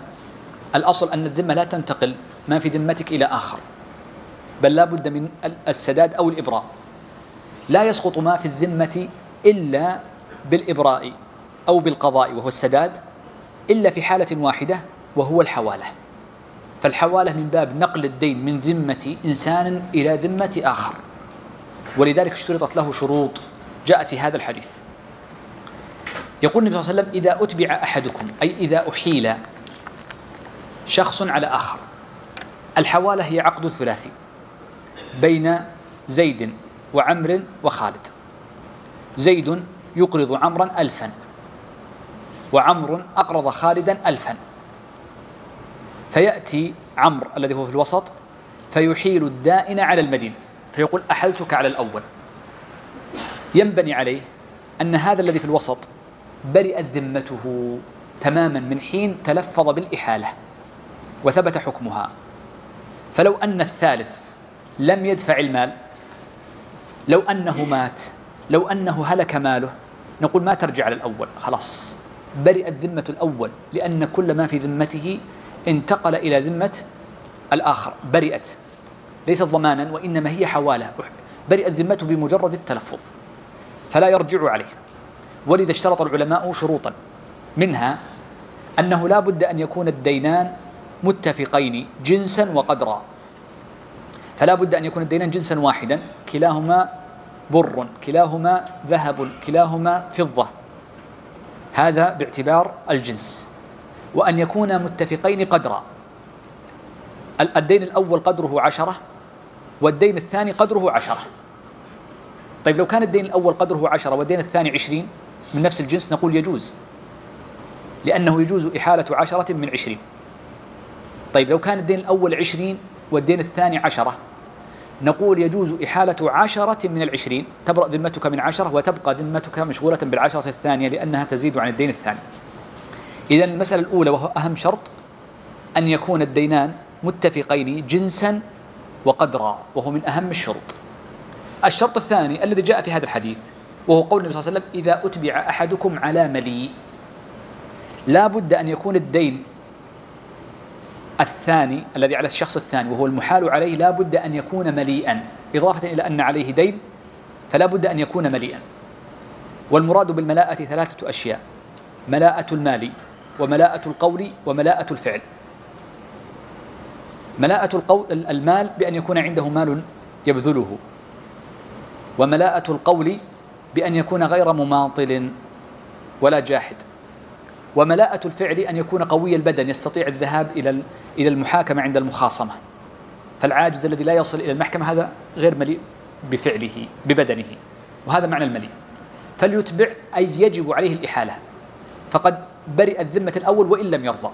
الأصل أن الذمة لا تنتقل ما في ذمتك إلى آخر. بل لا بد من السداد أو الإبراء. لا يسقط ما في الذمة إلا بالإبراء أو بالقضاء وهو السداد إلا في حالة واحدة وهو الحوالة. فالحوالة من باب نقل الدين من ذمة إنسان إلى ذمة آخر. ولذلك اشترطت له شروط جاءت في هذا الحديث. يقول النبي صلى الله عليه وسلم إذا أتبع أحدكم أي إذا أحيل شخص على آخر الحوالة هي عقد ثلاثي بين زيد وعمر وخالد. زيد يقرض عمرا ألفا وعمر أقرض خالدا ألفا. فيأتي عمرو الذي هو في الوسط فيحيل الدائن على المدين فيقول أحلتك على الأول. ينبني عليه أن هذا الذي في الوسط برئت ذمته تماما من حين تلفظ بالإحالة وثبت حكمها. فلو أن الثالث لم يدفع المال لو أنه مات لو أنه هلك ماله نقول ما ترجع على الأول خلاص. برئت ذمة الأول لأن كل ما في ذمته انتقل إلى ذمة الآخر برئت. ليست ضمانا وإنما هي حوالة. برئت ذمته بمجرد التلفظ. فلا يرجع عليه. ولذا اشترط العلماء شروطا. منها أنه لا بد أن يكون الدينان متفقين جنسا وقدرا. فلا بد أن يكون الدينان جنسا واحدا. كلاهما بر كلاهما ذهب كلاهما فضة. هذا باعتبار الجنس. وأن يكونا متفقين قدرا. الدين الأول قدره عشرة والدين الثاني قدره عشرة. طيب لو كان الدين الأول قدره عشرة والدين الثاني عشرين من نفس الجنس نقول يجوز. لأنه يجوز إحالة عشرة من عشرين. طيب لو كان الدين الأول عشرين والدين الثاني عشرة نقول يجوز إحالة عشرة من العشرين. تبرأ ذمتك من عشرة وتبقى ذمتك مشغولة بالعشرة الثانية لأنها تزيد عن الدين الثاني. إذا المسألة الأولى وهو أهم شرط أن يكون الدينان متفقين جنسا وقدرا وهو من أهم الشروط. الشرط الثاني الذي جاء في هذا الحديث وهو قول النبي صلى الله عليه وسلم إذا أتبع أحدكم على ملي لا بد أن يكون الدين الثاني الذي على الشخص الثاني وهو المحال عليه لا بد أن يكون مليئا. إضافة إلى أن عليه دين فلا بد أن يكون مليئا. والمراد بالملاءة ثلاثة أشياء ملاءة المال وملاءة القول وملاءة الفعل. ملاءة القول المال بأن يكون عنده مال يبذله. وملاءة القول بأن يكون غير مماطل ولا جاحد. وملاءة الفعل أن يكون قوي البدن يستطيع الذهاب إلى إلى المحاكمة عند المخاصمة. فالعاجز الذي لا يصل إلى المحكمة هذا غير مليء بفعله ببدنه. وهذا معنى المليء. فليتبع أي يجب عليه الإحالة. فقد برئت ذمة الأول وإن لم يرضى.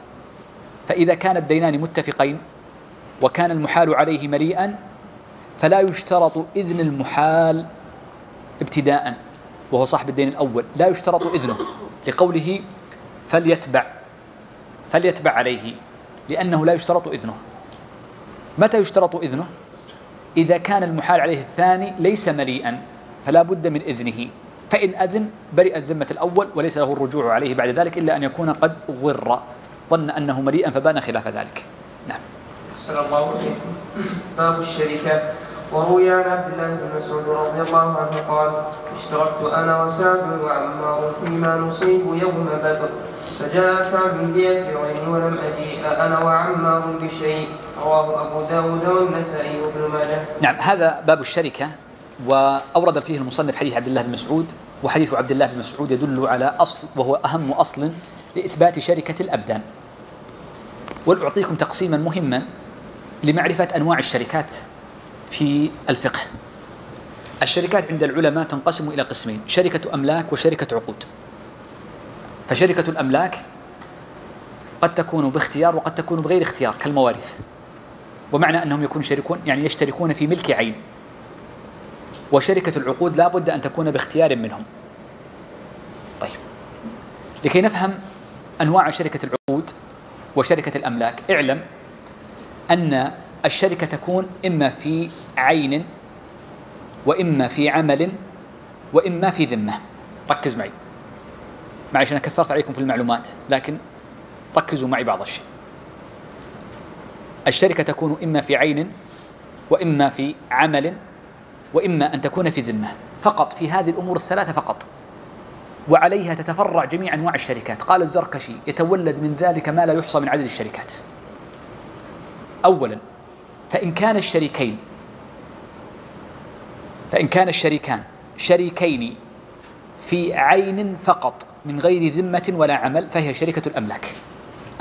فإذا كان الدينان متفقين وكان المحال عليه مليئا فلا يشترط إذن المحال ابتداء وهو صاحب الدين الأول. لا يشترط إذنه لقوله فليتبع فليتبع عليه لأنه لا يشترط إذنه. متى يشترط إذنه؟ إذا كان المحال عليه الثاني ليس مليئا فلا بد من إذنه. فإن أذن برئت ذمة الأول وليس له الرجوع عليه بعد ذلك إلا أن يكون قد غر. ظن أنه مليئا فبان خلاف ذلك. نعم. الله عليكم باب الشركة وروي عن عبد الله بن مسعود رضي الله عنه قال اشتركت أنا وسعد وعمار فيما نصيب يوم بدر فجاء سعد بيسرين ولم اجيء أنا وعمار بشيء رواه أبو داود والنسائي وابن ماجه. نعم هذا باب الشركة وأورد فيه المصنف حديث عبد الله بن مسعود وحديث عبد الله بن مسعود يدل على أصل وهو أهم أصل لإثبات شركة الأبدان. ولأعطيكم تقسيما مهما لمعرفة أنواع الشركات في الفقه. الشركات عند العلماء تنقسم إلى قسمين شركة أملاك وشركة عقود. فشركة الأملاك قد تكون باختيار وقد تكون بغير اختيار كالمواريث. ومعنى أنهم يكونوا يشتركون يعني يشتركون في ملك عين. وشركة العقود لا بد أن تكون باختيار منهم. طيب. لكي نفهم أنواع شركة العقود وشركة الأملاك اعلم أن الشركة تكون إما في عين وإما في عمل وإما في ذمة. ركز معي. معلش أنا كثرت عليكم في المعلومات لكن ركزوا معي بعض الشيء. الشركة تكون إما في عين وإما في عمل وإما أن تكون في ذمة. فقط في هذه الأمور الثلاثة فقط. وعليها تتفرع جميع أنواع الشركات. قال الزركشي يتولد من ذلك ما لا يحصى من عدد الشركات. أولا فإن كان الشريكين فإن كان الشريكان شريكين في عين فقط من غير ذمة ولا عمل فهي شركة الأملاك.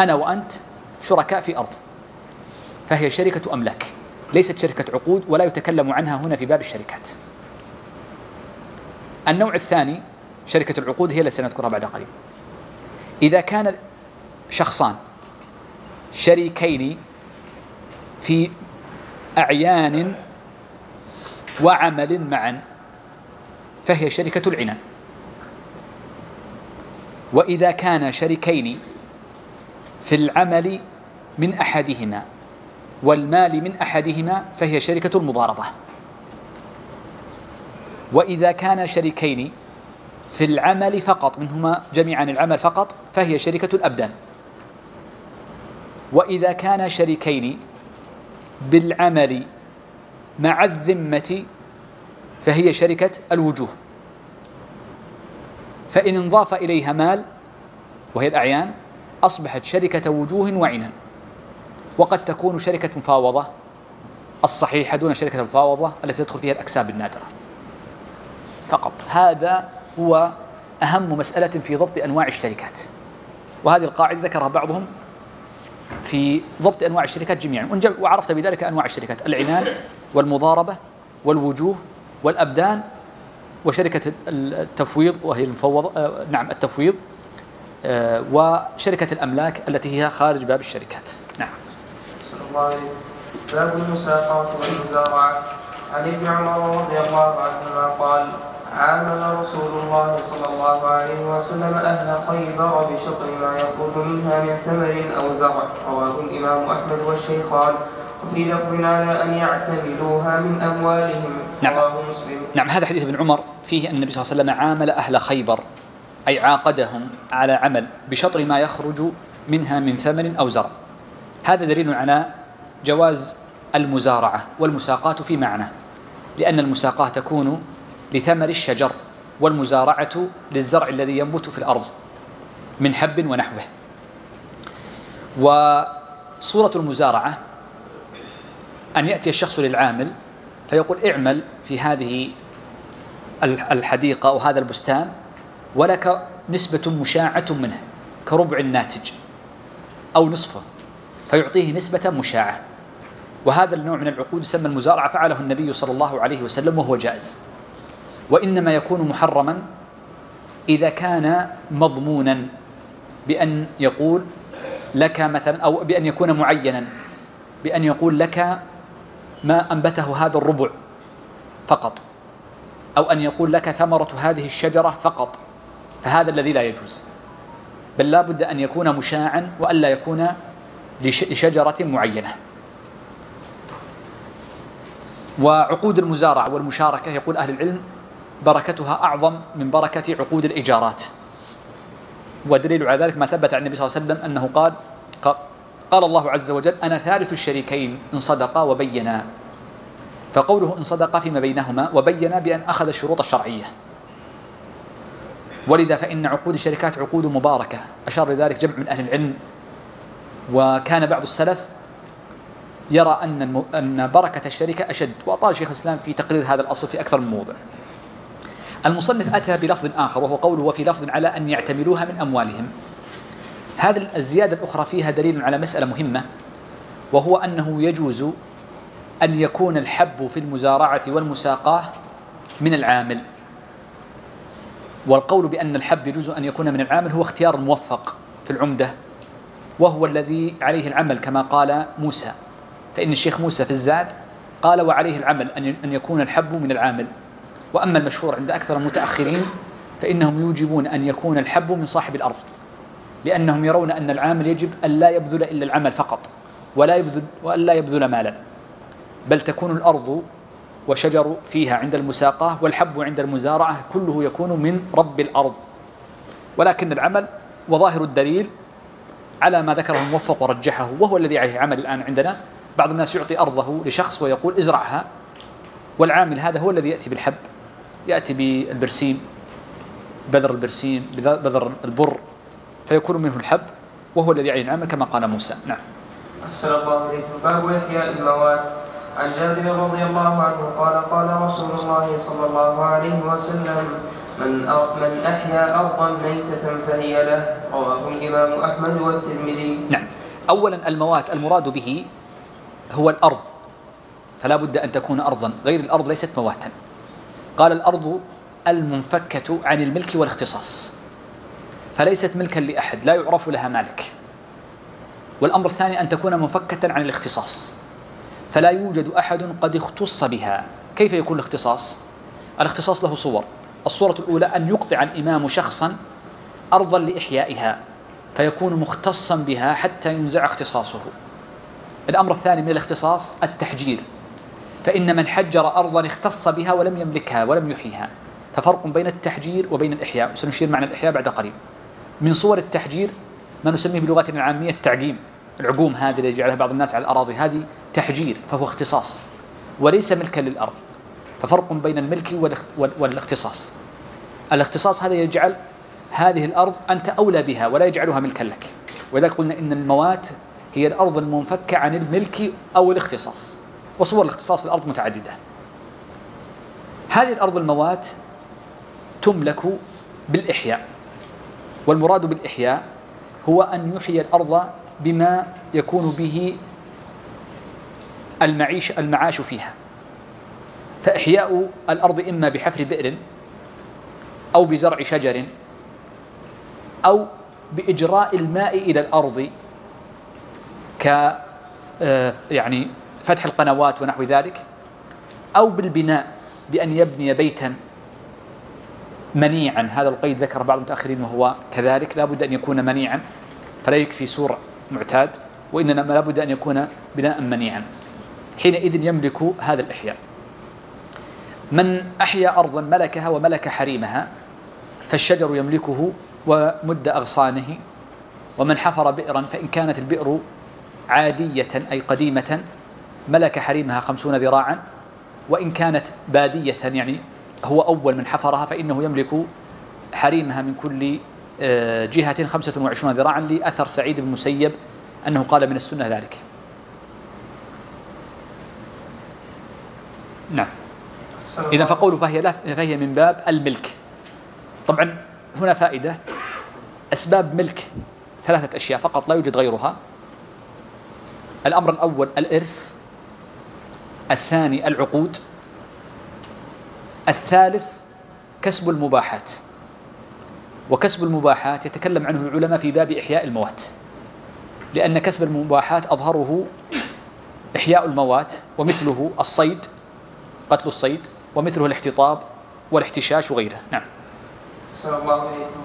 أنا وأنت شركاء في أرض فهي شركة أملاك. ليست شركة عقود ولا يتكلم عنها هنا في باب الشركات. النوع الثاني شركة العقود هي التي سنذكرها بعد قليل. إذا كان شخصان شريكين في أعيان وعمل معا فهي شركة العنان وإذا كان شريكين في العمل من أحدهما والمال من أحدهما فهي شركة المضاربة. وإذا كان شريكين في العمل فقط منهما جميعا العمل فقط فهي شركة الأبدان. وإذا كان شريكين بالعمل مع الذمة فهي شركة الوجوه. فإن انضاف إليها مال وهي الأعيان أصبحت شركة وجوه وعنان وقد تكون شركة مفاوضة الصحيحة دون شركة المفاوضة التي تدخل فيها الأكساب النادرة. فقط. هذا هو أهم مسألة في ضبط أنواع الشركات. وهذه القاعدة ذكرها بعضهم في ضبط أنواع الشركات جميعا. وعرفت بذلك أنواع الشركات. العنان والمضاربة والوجوه والأبدان وشركة التفويض وهي المفوضة آه، نعم التفويض آه، وشركة الأملاك التي هي خارج باب الشركات. نعم. باب المساقات والمزارعة عن ابن عمر رضي الله عنهما قال عامل رسول الله صلى الله عليه وسلم أهل خيبر بشطر ما يخرج منها من ثمر أو زرع. رواه الإمام أحمد والشيخان وفي لفظ على أن يعتملوها من أموالهم. نعم. رواه مسلم. نعم هذا حديث ابن عمر. فيه أن النبي صلى الله عليه وسلم عامل أهل خيبر أي عاقدهم على عمل بشطر ما يخرج منها من ثمن أو زرع. هذا دليل على جواز المزارعة والمساقات في معنى لأن المساقات تكون لثمر الشجر والمزارعة للزرع الذي ينبت في الأرض من حب ونحوه. وصورة المزارعة أن يأتي الشخص للعامل فيقول اعمل في هذه الحديقة أو هذا البستان ولك نسبة مشاعة منه كربع الناتج أو نصفه فيعطيه نسبة مشاعة. وهذا النوع من العقود يسمى المزارعة فعله النبي صلى الله عليه وسلم وهو جائز. وإنما يكون محرما إذا كان مضمونا بأن يقول لك مثلا أو بأن يكون معينا بأن يقول لك ما أنبته هذا الربع فقط أو أن يقول لك ثمرة هذه الشجرة فقط فهذا الذي لا يجوز. بل لا بد أن يكون مشاعا وألا يكون لشجرة معينة. وعقود المزارعة والمشاركة يقول أهل العلم بركتها أعظم من بركة عقود الإيجارات. ودليل على ذلك ما ثبت عن النبي صلى الله عليه وسلم أنه قال قال الله عز وجل أنا ثالث الشريكين إن صدقا وبينا. فقوله إن صدقا فيما بينهما وبينا بأن أخذ الشروط الشرعية. ولذا فإن عقود الشركات عقود مباركة. أشار لذلك جمع من أهل العلم. وكان بعض السلف يرى أن أن بركة الشركة أشد. وأطال شيخ الإسلام في تقرير هذا الأصل في أكثر من موضع. المصنف أتى بلفظ آخر وهو قوله وفي لفظ على أن يعتملوها من أموالهم. هذه الزيادة الأخرى فيها دليل على مسألة مهمة وهو أنه يجوز أن يكون الحب في المزارعة والمساقاة من العامل. والقول بأن الحب يجوز أن يكون من العامل هو اختيار الموفق في العمدة وهو الذي عليه العمل كما قال موسى. فإن الشيخ موسى في الزاد قال وعليه العمل أن يكون الحب من العامل. وأما المشهور عند أكثر المتأخرين فإنهم يوجبون أن يكون الحب من صاحب الأرض لأنهم يرون أن العامل يجب أن لا يبذل إلا العمل فقط ولا يبذل وأن لا يبذل مالا. بل تكون الأرض وشجر فيها عند المساقاة والحب عند المزارعة كله يكون من رب الأرض. ولكن العمل وظاهر الدليل على ما ذكره الموفق ورجحه وهو الذي عليه عمل الآن عندنا. بعض الناس يعطي أرضه لشخص ويقول ازرعها والعامل هذا هو الذي يأتي بالحب. يأتي بالبرسيم بذر البرسيم بذر البر فيكون منه الحب وهو الذي يعين العمل كما قال موسى. نعم. أحسن الله إليكم باب إحياء الموات. عن جابر رضي الله عنه قال قال رسول الله صلى الله عليه وسلم من من أحيا أرضا ميتة فهي له. رواه الإمام أحمد والترمذي. نعم. أولا الموات المراد به هو الأرض. فلا بد أن تكون أرضا. غير الأرض ليست مواتا. قال الأرض المنفكة عن الملك والاختصاص. فليست ملكا لأحد لا يعرف لها مالك. والأمر الثاني أن تكون منفكة عن الاختصاص. فلا يوجد أحد قد اختص بها. كيف يكون الاختصاص؟ الاختصاص له صور. الصورة الأولى أن يقطع الإمام شخصا أرضا لإحيائها فيكون مختصا بها حتى ينزع اختصاصه. الأمر الثاني من الاختصاص التحجير. فإن من حجر أرضا اختص بها ولم يملكها ولم يحييها. ففرق بين التحجير وبين الإحياء. سنشير معنى الإحياء بعد قليل. من صور التحجير ما نسميه بلغتنا العامية التعقيم. العقوم هذه اللي يجعلها بعض الناس على الأراضي. هذه تحجير فهو اختصاص. وليس ملكا للأرض. ففرق بين الملك والاختصاص. الاختصاص هذا يجعل هذه الأرض أنت أولى بها ولا يجعلها ملكا لك. ولذلك قلنا إن الموات هي الأرض المنفكة عن الملك أو الاختصاص. وصور الاختصاص في الأرض متعددة. هذه الأرض الموات تملك بالإحياء والمراد بالإحياء هو أن يحيي الأرض بما يكون به المعيش المعاش فيها. فإحياء الأرض إما بحفر بئر أو بزرع شجر أو بإجراء الماء إلى الأرض ك آه، يعني فتح القنوات ونحو ذلك أو بالبناء بأن يبني بيتا منيعا. هذا القيد ذكر بعض المتأخرين وهو كذلك لا بد أن يكون منيعا فلا يكفي سور معتاد وإنما لا بد أن يكون بناء منيعا. حينئذ يملك هذا الإحياء. من أحيا أرضا ملكها وملك حريمها فالشجر يملكه ومد أغصانه ومن حفر بئرا فإن كانت البئر عادية أي قديمة ملك حريمها خمسون ذراعا وإن كانت بادية يعني هو أول من حفرها فإنه يملك حريمها من كل آه، جهة خمسة وعشرون ذراعا لأثر سعيد بن المسيب أنه قال من السنة ذلك. نعم. إذا فقوله فهي فهي من باب الملك. طبعا هنا فائدة. أسباب ملك ثلاثة أشياء فقط لا يوجد غيرها. الأمر الأول الإرث. الثاني العقود. الثالث كسب المباحات. وكسب المباحات يتكلم عنه العلماء في باب إحياء الموات لأن كسب المباحات أظهره إحياء الموات ومثله الصيد قتل الصيد ومثله الاحتطاب والاحتشاش وغيره. نعم.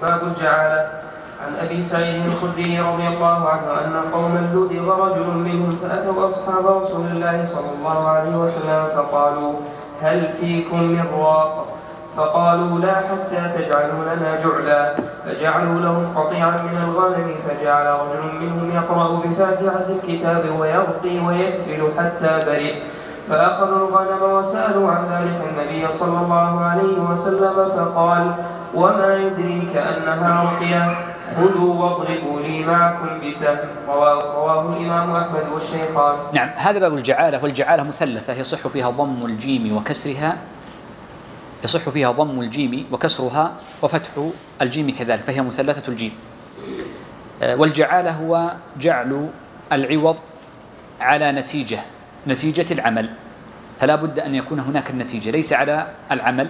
باب الجعالة؟ عن أبي سعيد الخدري رضي الله عنه أن قوما لدغ رجل منهم فأتوا أصحاب رسول الله صلى الله عليه وسلم فقالوا هل فيكم من راق فقالوا لا حتى تجعلوا لنا جعلا. فجعلوا لهم قطيعا من الغنم فجعل رجل منهم يقرأ بفاتحة الكتاب ويرقي ويتفل حتى برئ. فأخذوا الغنم وسألوا عن ذلك النبي صلى الله عليه وسلم فقال وما يدريك أنها رقية؟ خذوا واضربوا لي معكم بسهم رواه, الإمام أحمد والشيخان. نعم هذا باب الجعالة والجعالة مثلثة يصح فيها ضم الجيم وكسرها. يصح فيها ضم الجيم وكسرها وفتح الجيم كذلك فهي مثلثة الجيم. آه، والجعالة هو جعل العوض على نتيجة نتيجة العمل. فلا بد أن يكون هناك النتيجة ليس على العمل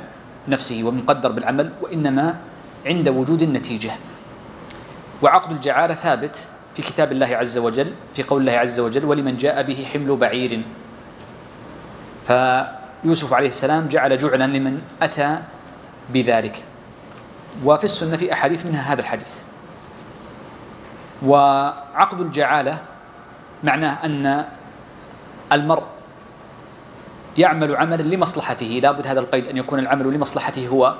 نفسه ومقدر بالعمل وإنما عند وجود النتيجة. وعقد الجعالة ثابت في كتاب الله عز وجل في قول الله عز وجل ولمن جاء به حمل بعير. فيوسف عليه السلام جعل جعلا لمن أتى بذلك. وفي السنة في أحاديث منها هذا الحديث. وعقد الجعالة معناه أن المرء يعمل عملا لمصلحته لابد هذا القيد أن يكون العمل لمصلحته هو.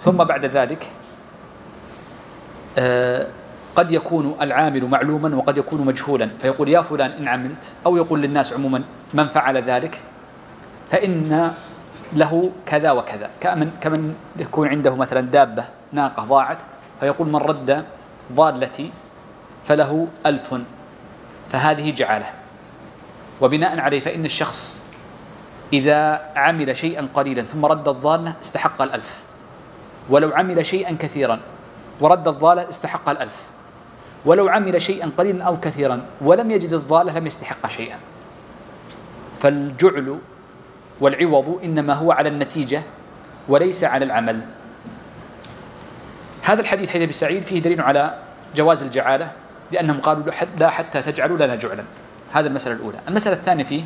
ثم بعد ذلك قد يكون العامل معلوما وقد يكون مجهولا. فيقول يا فلان إن عملت أو يقول للناس عموما من فعل ذلك فإن له كذا وكذا. كمن كمن يكون عنده مثلا دابة ناقة ضاعت فيقول من رد ضالتي فله ألف. فهذه جعالة وبناء عليه فإن الشخص إذا عمل شيئا قليلا ثم رد الضالة استحق الألف. ولو عمل شيئا كثيرا ورد الضالة استحق الألف. ولو عمل شيئا قليلا أو كثيرا ولم يجد الضالة لم يستحق شيئا. فالجعل والعوض إنما هو على النتيجة وليس على العمل. هذا الحديث حديث أبي سعيد فيه دليل على جواز الجعالة لأنهم قالوا لا حتى تجعلوا لنا جعلا. هذا المسألة الأولى. المسألة الثانية فيه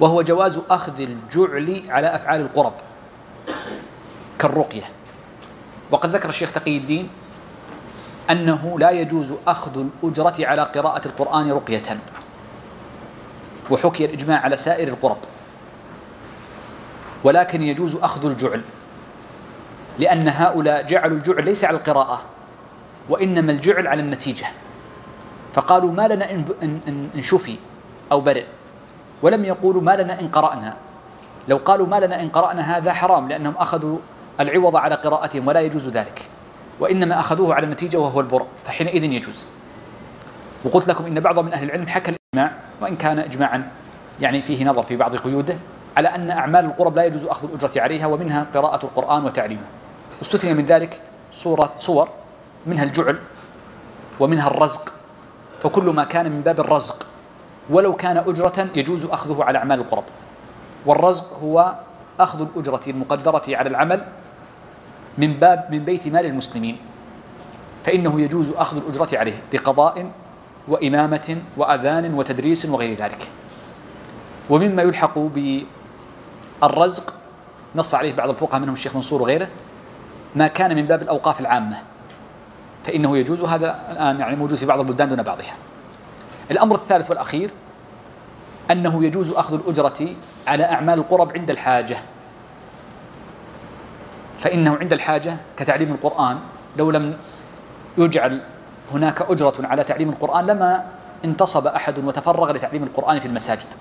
وهو جواز أخذ الجعل على أفعال القرب كالرقية. وقد ذكر الشيخ تقي الدين أنه لا يجوز أخذ الأجرة على قراءة القرآن رقية. وحكي الإجماع على سائر القرب. ولكن يجوز أخذ الجعل لأن هؤلاء جعلوا الجعل ليس على القراءة وإنما الجعل على النتيجة. فقالوا ما لنا إن شفي أو برئ ولم يقولوا ما لنا إن قرأنا. لو قالوا ما لنا إن قرأنا هذا حرام لأنهم أخذوا العوض على قراءتهم ولا يجوز ذلك وإنما أخذوه على النتيجة وهو البرء فحينئذ يجوز. وقلت لكم إن بعض من أهل العلم حكى الإجماع وإن كان إجماعا يعني فيه نظر في بعض قيوده على أن أعمال القرب لا يجوز أخذ الأجرة عليها ومنها قراءة القرآن وتعليمه. استثني من ذلك صورة صور منها الجعل ومنها الرزق. فكل ما كان من باب الرزق ولو كان أجرة يجوز أخذه على أعمال القرب. والرزق هو أخذ الأجرة المقدرة على العمل من باب من بيت مال المسلمين. فإنه يجوز أخذ الأجرة عليه لقضاء وإمامة وأذان وتدريس وغير ذلك. ومما يلحق بالرزق نص عليه بعض الفقهاء منهم الشيخ منصور وغيره ما كان من باب الأوقاف العامة. فإنه يجوز هذا الآن يعني موجود في بعض البلدان دون بعضها. الأمر الثالث والأخير أنه يجوز أخذ الأجرة على أعمال القرب عند الحاجة. فإنه عند الحاجة كتعليم القرآن. لو لم يجعل هناك أجرة على تعليم القرآن لما انتصب أحد وتفرغ لتعليم القرآن في المساجد.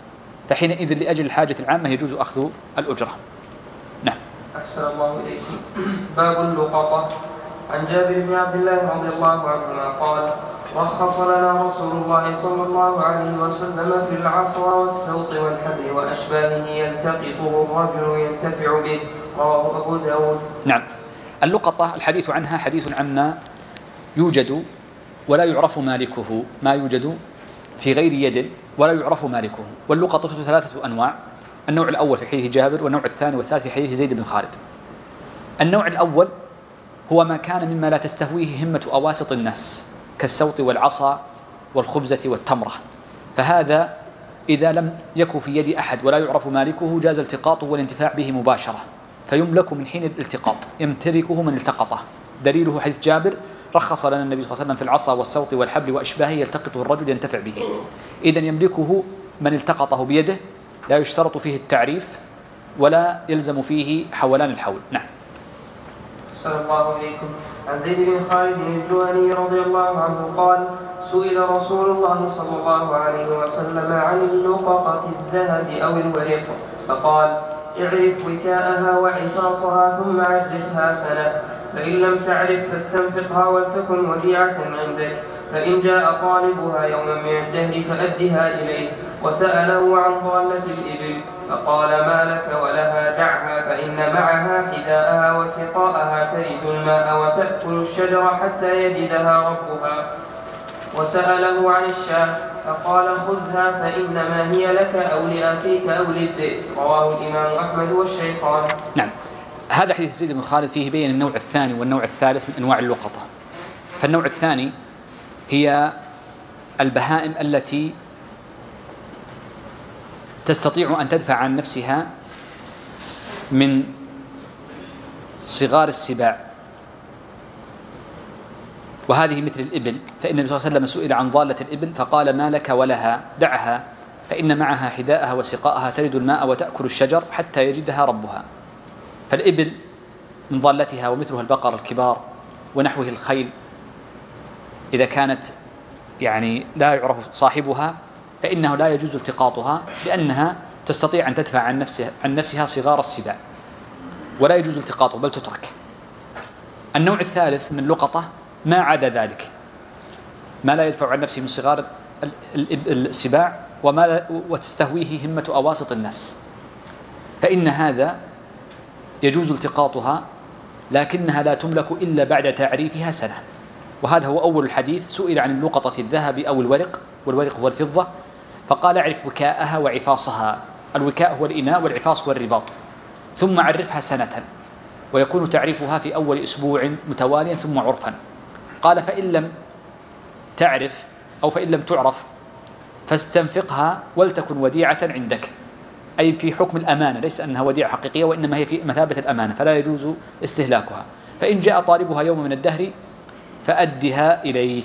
فحينئذ لأجل الحاجة العامة يجوز أخذ الأجرة. نعم. أحسن الله إليكم باب اللقطة. عن جابر بن عبد الله رضي الله عنهما قال رخص لنا رسول الله صلى الله عليه وسلم في العصا والسوط والحبل وأشباهه يلتقطه الرجل ينتفع به. رواه أبو داود. نعم. اللقطة الحديث عنها حديث عما يوجد ولا يعرف مالكه ما يوجد في غير يد ولا يعرف مالكه. واللقطة ثلاثة أنواع النوع الأول في حديث جابر والنوع الثاني والثالث في حديث زيد بن خالد. النوع الأول هو ما كان مما لا تستهويه همة أواسط الناس كالسوط والعصا والخبزة والتمرة. فهذا إذا لم يكن في يد أحد ولا يعرف مالكه جاز التقاطه والانتفاع به مباشرة. فيملك من حين الالتقاط. يمتلكه من التقطه. دليله حديث جابر رخص لنا النبي صلى الله عليه وسلم في العصا والسوط والحبل وأشباهه يلتقطه الرجل ينتفع به. اذا يملكه من التقطه بيده لا يشترط فيه التعريف ولا يلزم فيه حولان الحول. نعم. أحسن الله إليكم عن زيد بن خالد الجهني رضي الله عنه قال سئل رسول الله صلى الله عليه وسلم عن اللقطة الذهب أو الورق فقال اعرف وكاءها وعفاصها ثم عرفها سنة. فإن لم تعرف فاستنفقها ولتكن وديعة عندك. فإن جاء طالبها يوما من الدهر فأدها إليه. وسأله عن ضالة الإبل. فقال ما لك ولها دعها فإن معها حذاءها وسقاءها ترد الماء وتأكل الشجر حتى يجدها ربها. وسأله عن الشاة. فقال خذها فإنما هي لك أو لأخيك أو للذئب. رواه الإمام أحمد والشيخان. نعم. هذا حديث زيد بن خالد فيه بين النوع الثاني والنوع الثالث من أنواع اللقطة. فالنوع الثاني هي البهائم التي تستطيع أن تدفع عن نفسها من صغار السباع. وهذه مثل الإبل فإن النبي صلى الله عليه وسلم سئل عن ضالة الإبل فقال ما لك ولها؟ دعها فإن معها حذاءها وسقاءها ترد الماء وتأكل الشجر حتى يجدها ربها. فالإبل من ضالتها ومثلها البقر الكبار ونحوه الخيل إذا كانت يعني لا يعرف صاحبها فإنه لا يجوز التقاطها لأنها تستطيع أن تدفع عن نفسها عن نفسها صغار السباع. ولا يجوز التقاطه بل تترك. النوع الثالث من اللقطة ما عدا ذلك. ما لا يدفع عن نفسه من صغار السباع وما وتستهويه همة أواسط الناس. فإن هذا يجوز التقاطها لكنها لا تملك إلا بعد تعريفها سنة. وهذا هو أول الحديث سئل عن اللقطة الذهب أو الورق والورق هو الفضة فقال اعرف وكاءها وعفاصها. الوكاء هو الإناء والعفاص هو الرباط. ثم عرفها سنة ويكون تعريفها في أول أسبوع متواليا ثم عرفا. قال فإن لم تعرف أو فإن لم تعرف فاستنفقها ولتكن وديعة عندك. أي في حكم الأمانة ليس أنها وديعة حقيقية وإنما هي في مثابة الأمانة فلا يجوز استهلاكها. فإن جاء طالبها يوم من الدهر فأدها إليه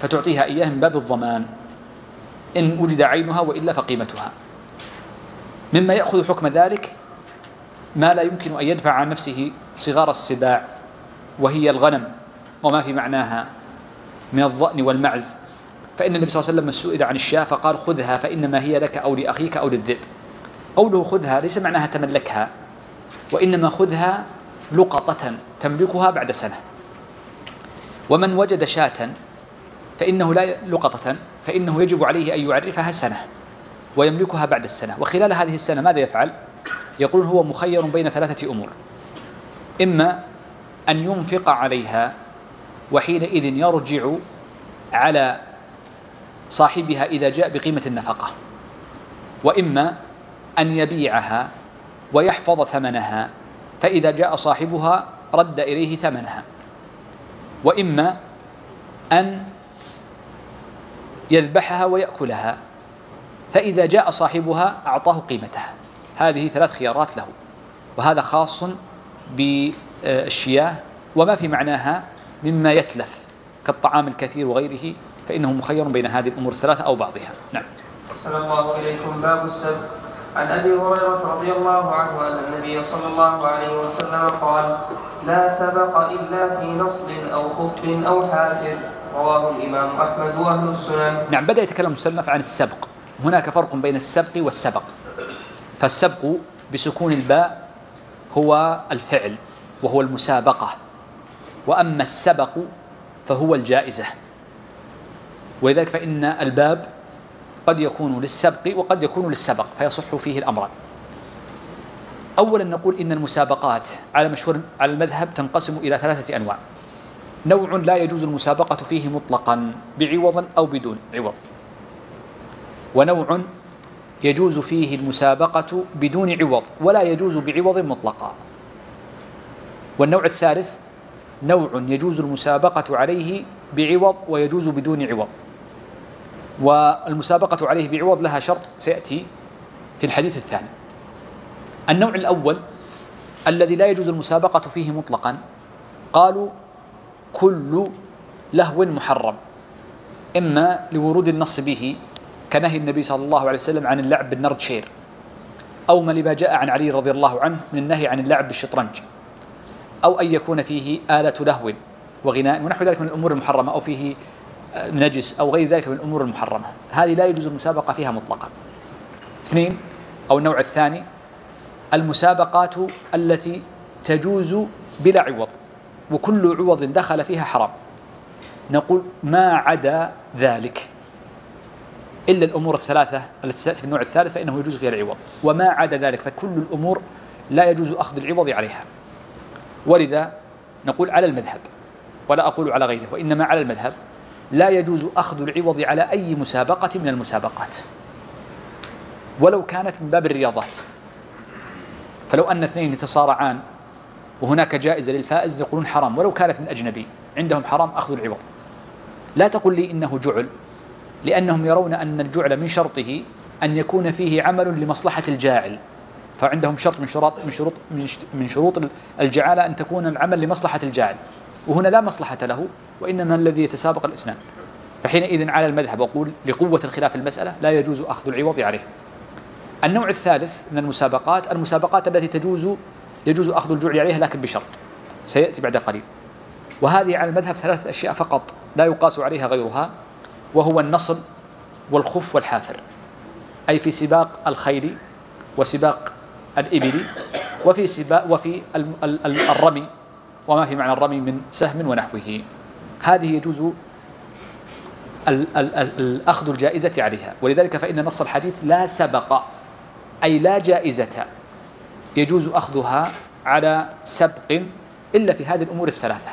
فتعطيها إياه من باب الضمان. إن وجد عينها وإلا فقيمتها. مما يأخذ حكم ذلك ما لا يمكن أن يدفع عن نفسه صغار السباع وهي الغنم. وما في معناها من الضأن والمعز. فإن النبي صلى الله عليه وسلم سئل عن الشاة فقال خذها فإنما هي لك أو لأخيك أو للذئب. قوله خذها ليس معناها تملكها وإنما خذها لقطة تملكها بعد سنة. ومن وجد شاة فإنه لا لقطة فإنه يجب عليه أن يعرفها سنة ويملكها بعد السنة. وخلال هذه السنة ماذا يفعل؟ يقول هو مخير بين ثلاثة أمور. إما أن ينفق عليها وحينئذ يرجع على صاحبها إذا جاء بقيمة النفقة. وإما أن يبيعها ويحفظ ثمنها فإذا جاء صاحبها رد إليه ثمنها. وإما أن يذبحها ويأكلها فإذا جاء صاحبها أعطاه قيمتها. هذه ثلاث خيارات له. وهذا خاص بالشياه وما في معناها مما يتلف كالطعام الكثير وغيره فإنه مخير بين هذه الأمور الثلاثة أو بعضها. نعم. أحسن الله إليكم. باب السبق عن أبي هريرة رضي الله عنه أن النبي صلى الله عليه وسلم قال لا سبق إلا في نصب أو خف أو حافر. رواه الإمام أحمد وأهل السنن. نعم بدأ يتكلم المسلف عن السبق. هناك فرق بين السبق والسبق. فالسبق بسكون الباء هو الفعل وهو المسابقة. وأما السبق فهو الجائزة. ولذلك فإن الباب قد يكون للسبق وقد يكون للسبق فيصح فيه الأمران أولا نقول إن المسابقات على مشهور على المذهب تنقسم إلى ثلاثة أنواع. نوع لا يجوز المسابقة فيه مطلقا بعوض أو بدون عوض. ونوع يجوز فيه المسابقة بدون عوض ولا يجوز بعوض مطلقا. والنوع الثالث نوع يجوز المسابقة عليه بعوض ويجوز بدون عوض. والمسابقة عليه بعوض لها شرط سيأتي في الحديث الثاني. النوع الأول الذي لا يجوز المسابقة فيه مطلقا قالوا كل لهو محرم إما لورود النص به كنهي النبي صلى الله عليه وسلم عن اللعب بالنرد شير أو ما لما جاء عن علي رضي الله عنه من النهي عن اللعب بالشطرنج. أو أن يكون فيه آلة لهو وغناء ونحو ذلك من الأمور المحرمة أو فيه آه، نجس أو غير ذلك من الأمور المحرمة. هذه لا يجوز المسابقة فيها مطلقا. اثنين أو النوع الثاني المسابقات التي تجوز بلا عوض وكل عوض دخل فيها حرام. نقول ما عدا ذلك. إلا الأمور الثلاثة التي تأتي في النوع الثالث فإنه يجوز فيها العوض. وما عدا ذلك فكل الأمور لا يجوز أخذ العوض عليها. ولذا نقول على المذهب ولا أقول على غيره وإنما على المذهب. لا يجوز أخذ العوض على أي مسابقة من المسابقات ولو كانت من باب الرياضات. فلو أن اثنين يتصارعان وهناك جائزة للفائز يقولون حرام ولو كانت من أجنبي عندهم حرام أخذ العوض. لا تقل لي إنه جعل لأنهم يرون أن الجعل من شرطه أن يكون فيه عمل لمصلحة الجاعل. فعندهم شرط من شروط من شروط من شروط الجعالة أن تكون العمل لمصلحة الجاعل. وهنا لا مصلحة له وإنما الذي يتسابق الاسنان فحينئذ على المذهب أقول لقوة الخلاف المسألة لا يجوز أخذ العوض عليه. النوع الثالث من المسابقات المسابقات التي تجوز يجوز أخذ الجوع عليها لكن بشرط. سيأتي بعد قليل. وهذه على المذهب ثلاث أشياء فقط لا يقاس عليها غيرها وهو النصب والخف والحافر. أي في سباق الخيل وسباق الإبل وفي سباق وفي الرمي وما في معنى الرمي من سهم ونحوه. هذه يجوز الأخذ الجائزة عليها. ولذلك فإن نص الحديث لا سبق أي لا جائزة يجوز أخذها على سبق إلا في هذه الأمور الثلاثة.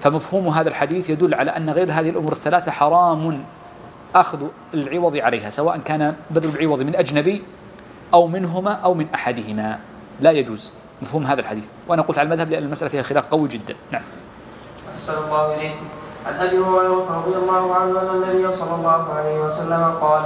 فمفهوم هذا الحديث يدل على أن غير هذه الأمور الثلاثة حرام أخذ العوض عليها سواء كان بذل العوض من أجنبي أو منهما أو من أحدهما. لا يجوز. مفهوم هذا الحديث. وأنا قلت على المذهب لأن المسألة فيها خلاف قوي جدا. نعم. أحسن الله إليكم عن أبي هريرة رضي الله عنه أن النبي صلى الله عليه وسلم قال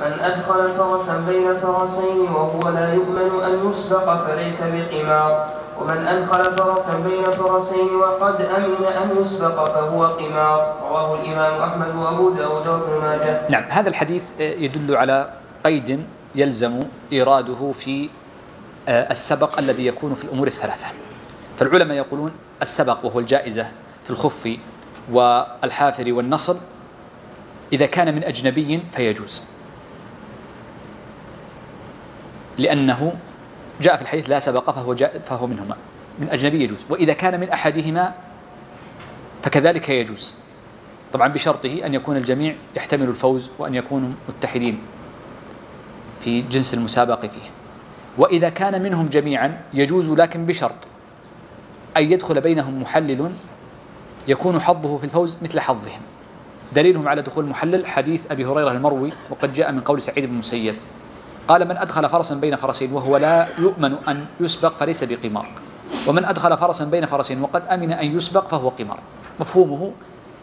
من أدخل فرسا بين فرسين وهو لا يؤمن أن يسبق فليس بقمار. ومن أدخل فرسا بين فرسين وقد أمن أن يسبق فهو قمار. رواه الإمام أحمد وأبو داود وابن ماجه. نعم. هذا الحديث يدل على قيد يلزم إيراده في آه، السبق الذي يكون في الأمور الثلاثة. فالعلماء يقولون السبق وهو الجائزة في الخف والحافر والنصب إذا كان من أجنبي فيجوز. لأنه جاء في الحديث لا سبق فهو جاء فهو منهما. من أجنبي يجوز. وإذا كان من أحدهما فكذلك يجوز. طبعا بشرطه أن يكون الجميع يحتمل الفوز وأن يكونوا متحدين. في جنس المسابق فيه. وإذا كان منهم جميعا يجوز لكن بشرط. أن يدخل بينهم محلل يكون حظه في الفوز مثل حظهم. دليلهم على دخول المحلل حديث أبي هريرة المروي وقد جاء من قول سعيد بن المسيب. قال من أدخل فرسا بين فرسين وهو لا يؤمن أن يسبق فليس بقمار. ومن أدخل فرسا بين فرسين وقد أمن أن يسبق فهو قمار. مفهومه؟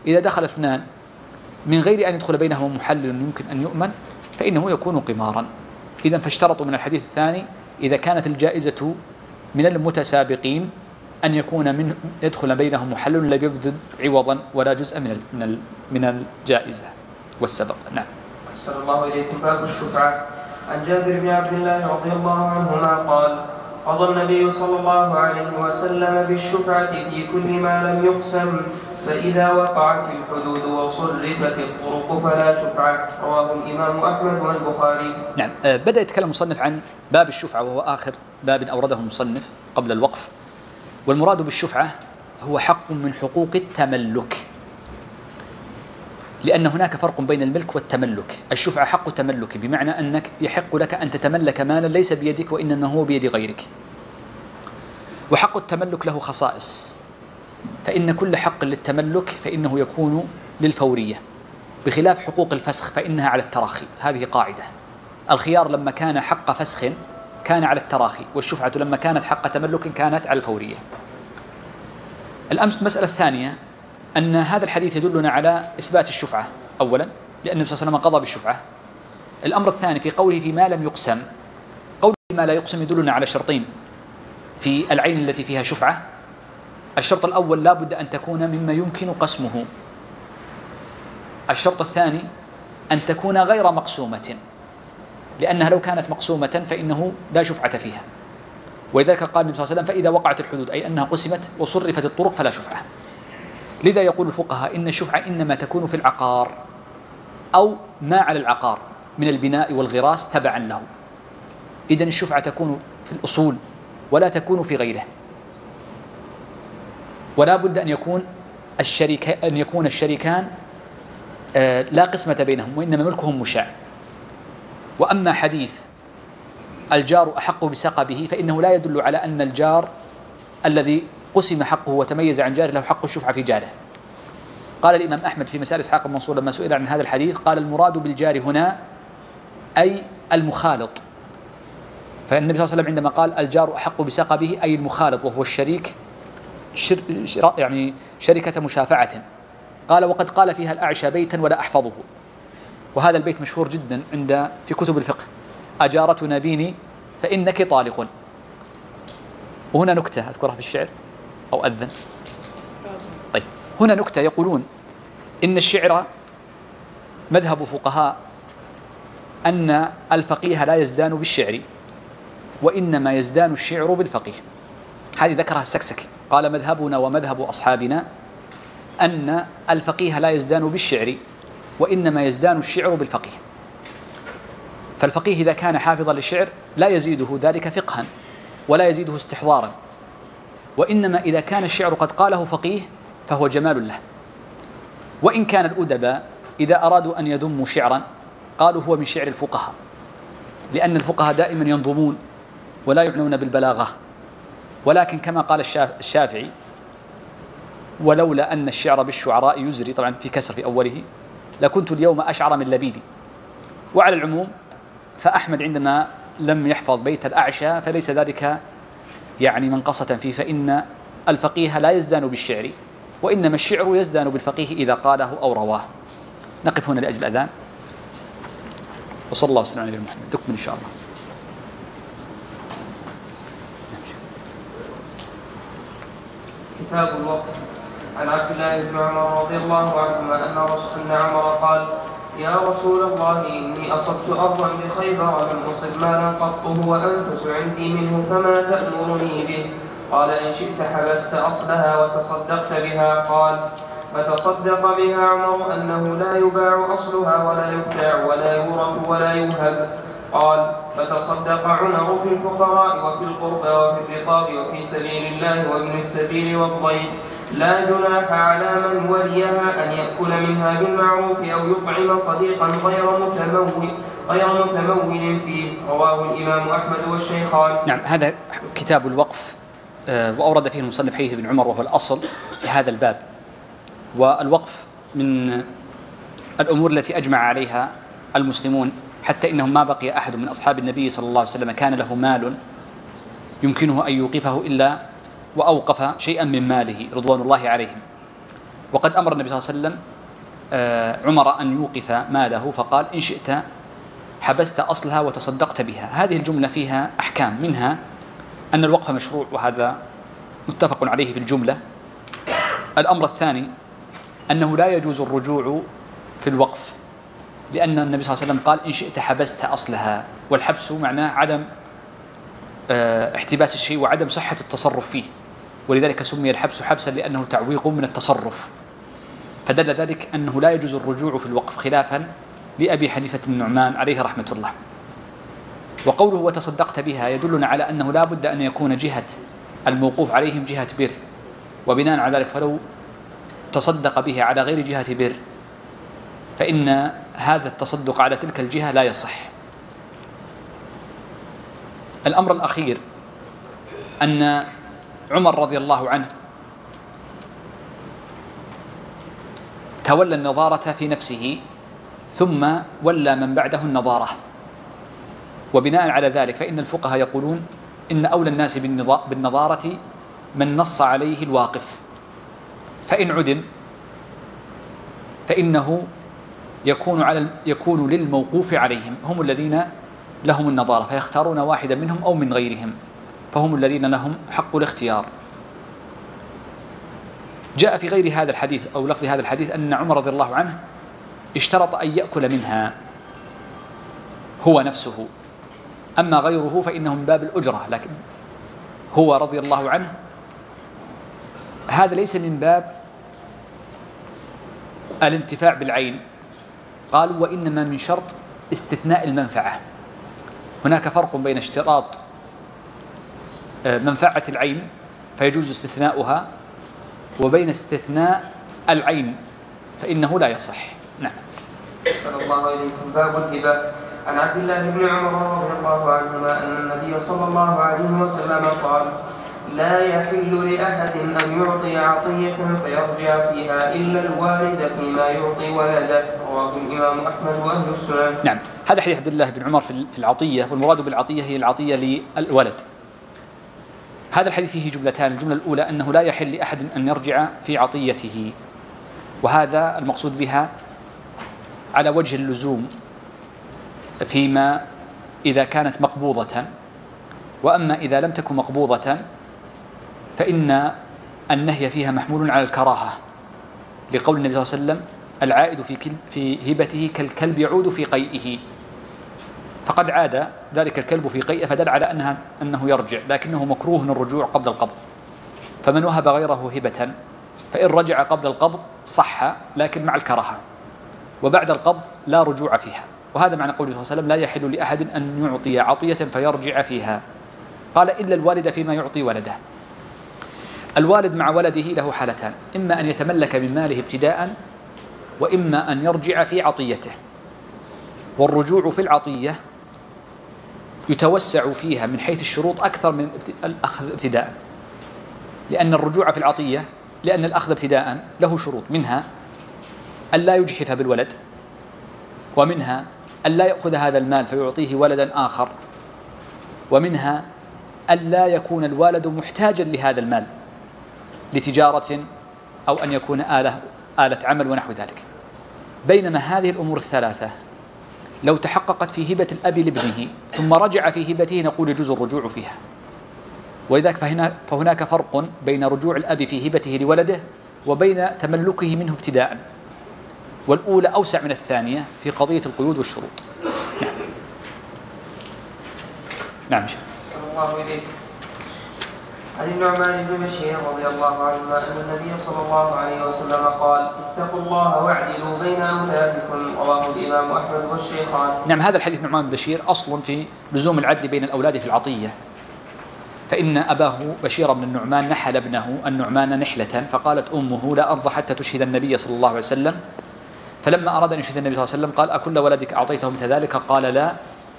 إذا دخل اثنان من غير أن يدخل بينهما محلل يمكن أن يؤمن فإنه يكون قمارا. إذا فاشترطوا من الحديث الثاني إذا كانت الجائزة من المتسابقين أن يكون من يدخل بينهم محلل لا يبذل عوضا ولا جزء من من من الجائزة والسبق. نعم. أحسن الله إليكم. باب الشفعة. عن جابر بن عبد الله رضي الله عنهما قال قضى النبي صلى الله عليه وسلم بالشفعة في كل ما لم يقسم. فإذا وقعت الحدود وصرفت الطرق فلا شفعة رواه الإمام أحمد والبخاري. نعم. آه، بدأ يتكلم المصنف عن باب الشفعة وهو آخر باب أورده المصنف قبل الوقف. والمراد بالشفعة هو حق من حقوق التملك. لأن هناك فرق بين الملك والتملك. الشفعة حق تملك بمعنى أنك يحق لك أن تتملك مالا ليس بيدك وإنما هو بيد غيرك. وحق التملك له خصائص. فإن كل حق للتملك فإنه يكون للفورية. بخلاف حقوق الفسخ فإنها على التراخي. هذه قاعدة. الخيار لما كان حق فسخ كان على التراخي والشفعة لما كانت حق تملك كانت على الفورية. الأمس المسألة الثانية أن هذا الحديث يدلنا على إثبات الشفعة أولا لأن النبي صلى الله عليه وسلم قضى بالشفعة. الأمر الثاني في قوله في ما لم يقسم قوله ما لا يقسم يدلنا على شرطين في العين التي فيها شفعة الشرط الأول لا بد أن تكون مما يمكن قسمه. الشرط الثاني أن تكون غير مقسومة لأنها لو كانت مقسومة فإنه لا شفعة فيها. ولذلك قال النبي صلى الله عليه وسلم فإذا وقعت الحدود أي أنها قسمت وصرفت الطرق فلا شفعة. لذا يقول الفقهاء إن الشفعة إنما تكون في العقار أو ما على العقار من البناء والغراس تبعا له. إذا الشفعة تكون في الأصول ولا تكون في غيره. ولا بد أن يكون الشريك أن يكون الشريكان آه، لا قسمة بينهم وإنما ملكهم مشاع وأما حديث الجار أحق بسقبه فإنه لا يدل على أن الجار الذي قسم حقه وتميز عن جاره له حق الشفعة في جاره. قال الإمام أحمد في مسائل إسحاق المنصور لما سئل عن هذا الحديث قال المراد بالجار هنا أي المخالط. فالنبي صلى الله عليه وسلم عندما قال الجار أحق بسقبه أي المخالط وهو الشريك شر يعني شركة مشافعة. قال وقد قال فيها الأعشى بيتا ولا أحفظه. وهذا البيت مشهور جدا عند في كتب الفقه. أجارتنا بيني فإنك طالق. وهنا نكتة أذكرها في الشعر أو أذن. طيب هنا نكتة يقولون إن الشعر مذهب فقهاء أن الفقيه لا يزدان بالشعر وإنما يزدان الشعر بالفقيه. هذه ذكرها السكسكي. قال مذهبنا ومذهب أصحابنا أن الفقيه لا يزدان بالشعر وإنما يزدان الشعر بالفقيه. فالفقيه إذا كان حافظا للشعر لا يزيده ذلك فقها ولا يزيده استحضارا وإنما إذا كان الشعر قد قاله فقيه فهو جمال له. وإن كان الأدباء إذا أرادوا أن يذموا شعرا قالوا هو من شعر الفقهاء لأن الفقهاء دائما ينظمون ولا يعنون بالبلاغة. ولكن كما قال الشافعي ولولا أن الشعر بالشعراء يزري طبعا في كسر في أوله لكنت اليوم أشعر من لبيدي. وعلى العموم فأحمد عندما لم يحفظ بيت الأعشى فليس ذلك يعني منقصة فيه فإن الفقيه لا يزدان بالشعر وإنما الشعر يزدان بالفقيه إذا قاله أو رواه. نقف هنا لأجل الأذان. وصلى الله وسلم على نبينا محمد. تكمل إن شاء الله. كتاب الوقت. عن عبد الله بن عمر رضي الله عنهما أن أن عمر قال يا رسول الله إني أصبت أرضا بخيبر لم أصب مالا قط هو أنفس عندي منه فما تأمرني به؟ قال إن شئت حبست أصلها وتصدقت بها. قال فتصدق بها عمر أنه لا يباع أصلها ولا يبتاع ولا يورث ولا يوهب. قال فتصدق عمر في الفقراء وفي القربى وفي الرقاب وفي سبيل الله وابن السبيل والضيف لا جناح على من وليها أن يأكل منها بالمعروف أو يطعم صديقا غير متمول غير متمول فيه. رواه الإمام أحمد والشيخان. نعم هذا كتاب الوقف آه، وأورد فيه المصنف حديث ابن عمر وهو الأصل في هذا الباب. والوقف من الأمور التي أجمع عليها المسلمون. حتى إنه ما بقي أحد من أصحاب النبي صلى الله عليه وسلم كان له مال يمكنه أن يوقفه إلا وأوقف شيئا من ماله رضوان الله عليهم. وقد أمر النبي صلى الله عليه وسلم آه، عمر أن يوقف ماله فقال إن شئت حبست أصلها وتصدقت بها. هذه الجملة فيها أحكام منها أن الوقف مشروع وهذا متفق عليه في الجملة. الأمر الثاني أنه لا يجوز الرجوع في الوقف. لأن النبي صلى الله عليه وسلم قال إن شئت حبست أصلها. والحبس معناه عدم آه، احتباس الشيء وعدم صحة التصرف فيه. ولذلك سمي الحبس حبسا لأنه تعويق من التصرف. فدل ذلك أنه لا يجوز الرجوع في الوقف خلافا لأبي حنيفة النعمان عليه رحمة الله. وقوله وتصدقت بها يدلنا على أنه لا بد أن يكون جهة الموقوف عليهم جهة بر. وبناء على ذلك فلو تصدق به على غير جهة بر فإن هذا التصدق على تلك الجهة لا يصح. الأمر الأخير أن عمر رضي الله عنه تولى النظارة في نفسه ثم ولى من بعده النظارة. وبناء على ذلك فإن الفقهاء يقولون إن أولى الناس بالنظارة من نص عليه الواقف. فإن عدم فإنه يكون على يكون للموقوف عليهم. هم الذين لهم النظارة فيختارون واحدا منهم أو من غيرهم فهم الذين لهم حق الاختيار. جاء في غير هذا الحديث أو لفظ هذا الحديث أن عمر رضي الله عنه اشترط أن يأكل منها هو نفسه. أما غيره فإنه من باب الأجرة لكن هو رضي الله عنه هذا ليس من باب الانتفاع بالعين. قالوا وإنما من شرط استثناء المنفعة. هناك فرق بين اشتراط آه، منفعة العين فيجوز استثناؤها وبين استثناء العين فإنه لا يصح. نعم. الله عليكم. باب الهبة. عن عبد الله بن عمر رضي الله عنهما أن النبي صلى الله عليه وسلم قال لا يحل لأحد أن يعطي عطية فيرجع فيها إلا الوالد فيما يعطي ولده. رواه الإمام أحمد وأهل السنن. نعم. هذا حديث عبد الله بن عمر في العطية والمراد بالعطية هي العطية للولد. هذا الحديث فيه جملتان. الجملة الأولى أنه لا يحل لأحد أن يرجع في عطيته. وهذا المقصود بها على وجه اللزوم فيما إذا كانت مقبوضة. وأما إذا لم تكن مقبوضة فإن النهي فيها محمول على الكراهة لقول النبي صلى الله عليه وسلم العائد في في هبته كالكلب يعود في قيئه. فقد عاد ذلك الكلب في قيئه فدل على انها أنه يرجع لكنه مكروه الرجوع قبل القبض. فمن وهب غيره هبة فإن رجع قبل القبض صح لكن مع الكراهة. وبعد القبض لا رجوع فيها. وهذا معنى قوله صلى الله عليه وسلم لا يحل لأحد أن يعطي عطية فيرجع فيها. قال إلا الوالد فيما يعطي ولده. الوالد مع ولده له حالتان إما أن يتملك من ماله ابتداء وإما أن يرجع في عطيته. والرجوع في العطية يتوسع فيها من حيث الشروط أكثر من الأخذ ابتداء. لأن الرجوع في العطية لأن الأخذ ابتداء له شروط منها أن لا يجحف بالولد ومنها أن لا يأخذ هذا المال فيعطيه ولدا آخر ومنها أن لا يكون الوالد محتاجا لهذا المال. لتجارة أو أن يكون آلة آلة عمل ونحو ذلك. بينما هذه الأمور الثلاثة لو تحققت في هبة الأب لابنه ثم رجع في هبته نقول يجوز الرجوع فيها. ولذلك فهنا فهناك فرق بين رجوع الأب في هبته لولده وبين تملكه منه ابتداء. والأولى أوسع من الثانية في قضية القيود والشروط. نعم. نعم شيخ. الله إليك. عن النعمان بن بشير رضي الله عنهما أن النبي صلى الله عليه وسلم قال اتقوا الله واعدلوا بين أولادكم. رواه الإمام أحمد والشيخان. نعم هذا الحديث نعمان بن بشير أصل في لزوم العدل بين الأولاد في العطية. فإن أباه بشير بن النعمان نحل ابنه النعمان نحلة فقالت أمه لا أرضى حتى تشهد النبي صلى الله عليه وسلم. فلما أراد أن يشهد النبي صلى الله عليه وسلم قال أكل ولدك أعطيته مثل ذلك؟ قال لا.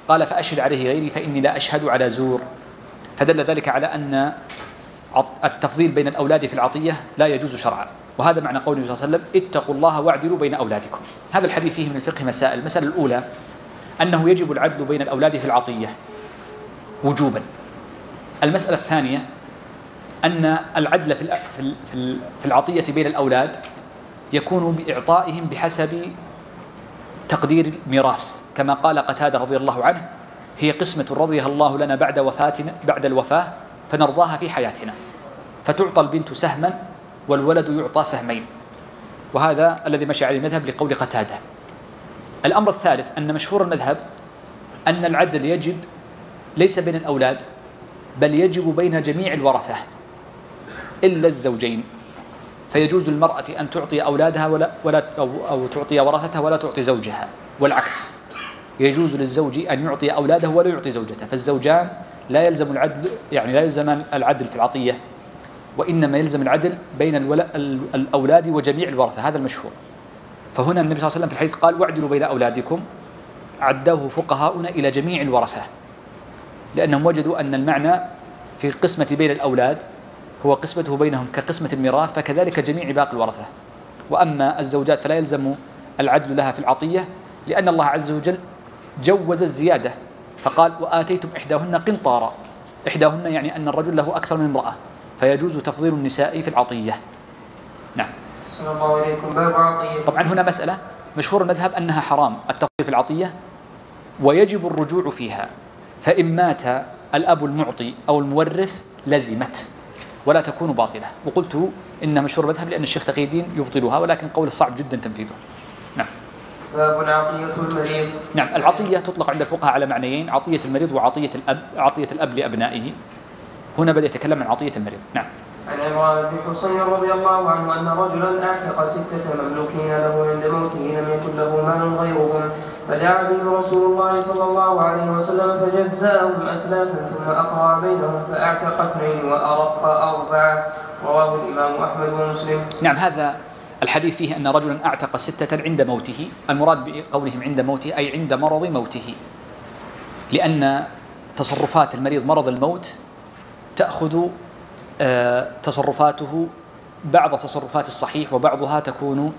قال فأشهد عليه غيري فإني لا أشهد على زور. فدل ذلك على أن التفضيل بين الأولاد في العطية لا يجوز شرعا. وهذا معنى قوله صلى الله عليه وسلم اتقوا الله واعدلوا بين أولادكم. هذا الحديث فيه من الفقه مسائل. المسألة الأولى أنه يجب العدل بين الأولاد في العطية وجوبا. المسألة الثانية أن العدل في في العطية بين الأولاد يكون بإعطائهم بحسب تقدير الميراث. كما قال قتادة رضي الله عنه هي قسمة رضيها الله لنا بعد وفاتنا بعد الوفاة فنرضاها في حياتنا. فتعطى البنت سهما والولد يعطى سهمين. وهذا الذي مشى عليه المذهب لقول قتادة. الأمر الثالث أن مشهور المذهب أن العدل يجب ليس بين الأولاد بل يجب بين جميع الورثة إلا الزوجين. فيجوز للمراه أن تعطي أولادها ولا ولا أو, أو تعطي ورثتها ولا تعطي زوجها. والعكس يجوز للزوج أن يعطي أولاده ولا يعطي زوجته. فالزوجان لا يلزم العدل يعني لا يلزم العدل في العطية وإنما يلزم العدل بين الأولاد وجميع الورثة هذا المشهور. فهنا النبي صلى الله عليه وسلم في الحديث قال واعدلوا بين أولادكم. عداه فقهاؤنا إلى جميع الورثة لأنهم وجدوا أن المعنى في القسمة بين الأولاد هو قسمته بينهم كقسمة الميراث فكذلك جميع باقي الورثة. وأما الزوجات فلا يلزم العدل لها في العطية لأن الله عز وجل جوز الزيادة فقال وآتيتم إحداهن قنطارا. إحداهن يعني أن الرجل له أكثر من امرأة. فيجوز تفضيل النساء في العطية. نعم. الله عليكم. باب عطية؟ طبعا هنا مسألة مشهور المذهب أنها حرام التفضيل في العطية ويجب الرجوع فيها. فإن مات الأب المعطي أو المورث لزمت ولا تكون باطلة. وقلت إن مشهور المذهب لأن الشيخ تقي الدين يبطلها ولكن قول صعب جدا تنفيذه. باب عطية المريض. نعم العطية تطلق عند الفقهاء على معنيين عطية المريض وعطية الأب عطية الأب لأبنائه. هنا بدأ يتكلم عن عطية المريض. نعم. عن عمران بن حصين رضي الله عنه أن رجلا أعتق ستة مملوكين له عند موته لم يكن له مال غيرهم. فدعا بهم رسول الله صلى الله عليه وسلم فجزاهم أثلاثا ثم أقرع بينهم فأعتق اثنين وأرق أربعة. رواه الإمام أحمد ومسلم. نعم هذا الحديث فيه أن رجلا أعتق ستة عند موته المراد بقولهم عند موته أي عند مرض موته. لأن تصرفات المريض مرض الموت تأخذ آه، تصرفاته بعض تصرفات الصحيح وبعضها تكون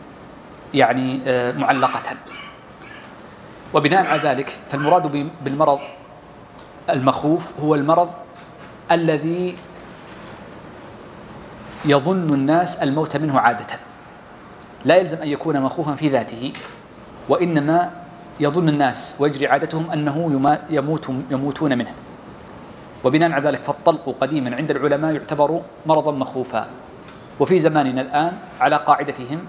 يعني آه، معلقة. وبناء على ذلك فالمراد بالمرض المخوف هو المرض الذي يظن الناس الموت منه عادة. لا يلزم أن يكون مخوفا في ذاته وإنما يظن الناس ويجري عادتهم أنه يموت يموتون منه. وبناء على ذلك فالطلق قديما عند العلماء يعتبر مرضا مخوفا. وفي زماننا الآن على قاعدتهم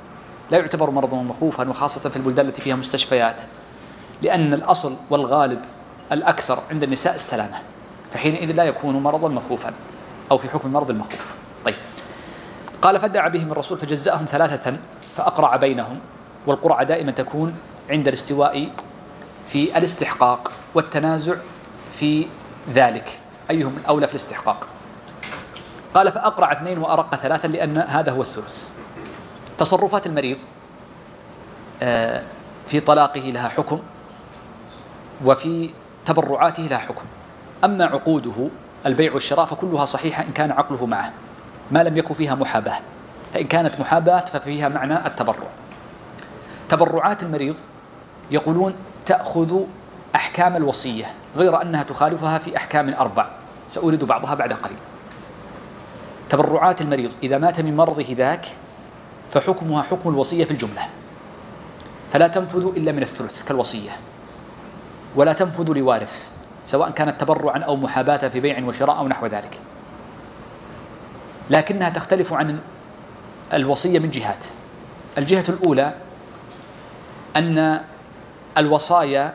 لا يعتبر مرضا مخوفا وخاصة في البلدان التي فيها مستشفيات لأن الأصل والغالب الأكثر عند النساء السلامة. فحينئذ لا يكون مرضا مخوفا أو في حكم المرض المخوف. طيب. قال فدعا بهم الرسول فجزأهم ثلاثة فأقرع بينهم والقرعة دائما تكون عند الاستواء في الاستحقاق والتنازع في ذلك. أيهم الأولى في الاستحقاق؟ قال فأقرع اثنين وأرق ثلاثا لأن هذا هو الثلث. تصرفات المريض آه، في طلاقه لها حكم وفي تبرعاته لها حكم. أما عقوده البيع والشراء فكلها صحيحة إن كان عقله معه ما لم يكن فيها محاباة. فإن كانت محاباة ففيها معنى التبرع. تبرعات المريض يقولون تأخذ أحكام الوصية غير أنها تخالفها في أحكام أربع سأورد بعضها بعد قليل. تبرعات المريض إذا مات من مرضه ذاك فحكمها حكم الوصية في الجملة. فلا تنفذ إلا من الثلث كالوصية. ولا تنفذ لوارث سواء كانت تبرعا أو محاباة في بيع وشراء أو نحو ذلك. لكنها تختلف عن الوصية من جهات. الجهة الأولى أن الوصايا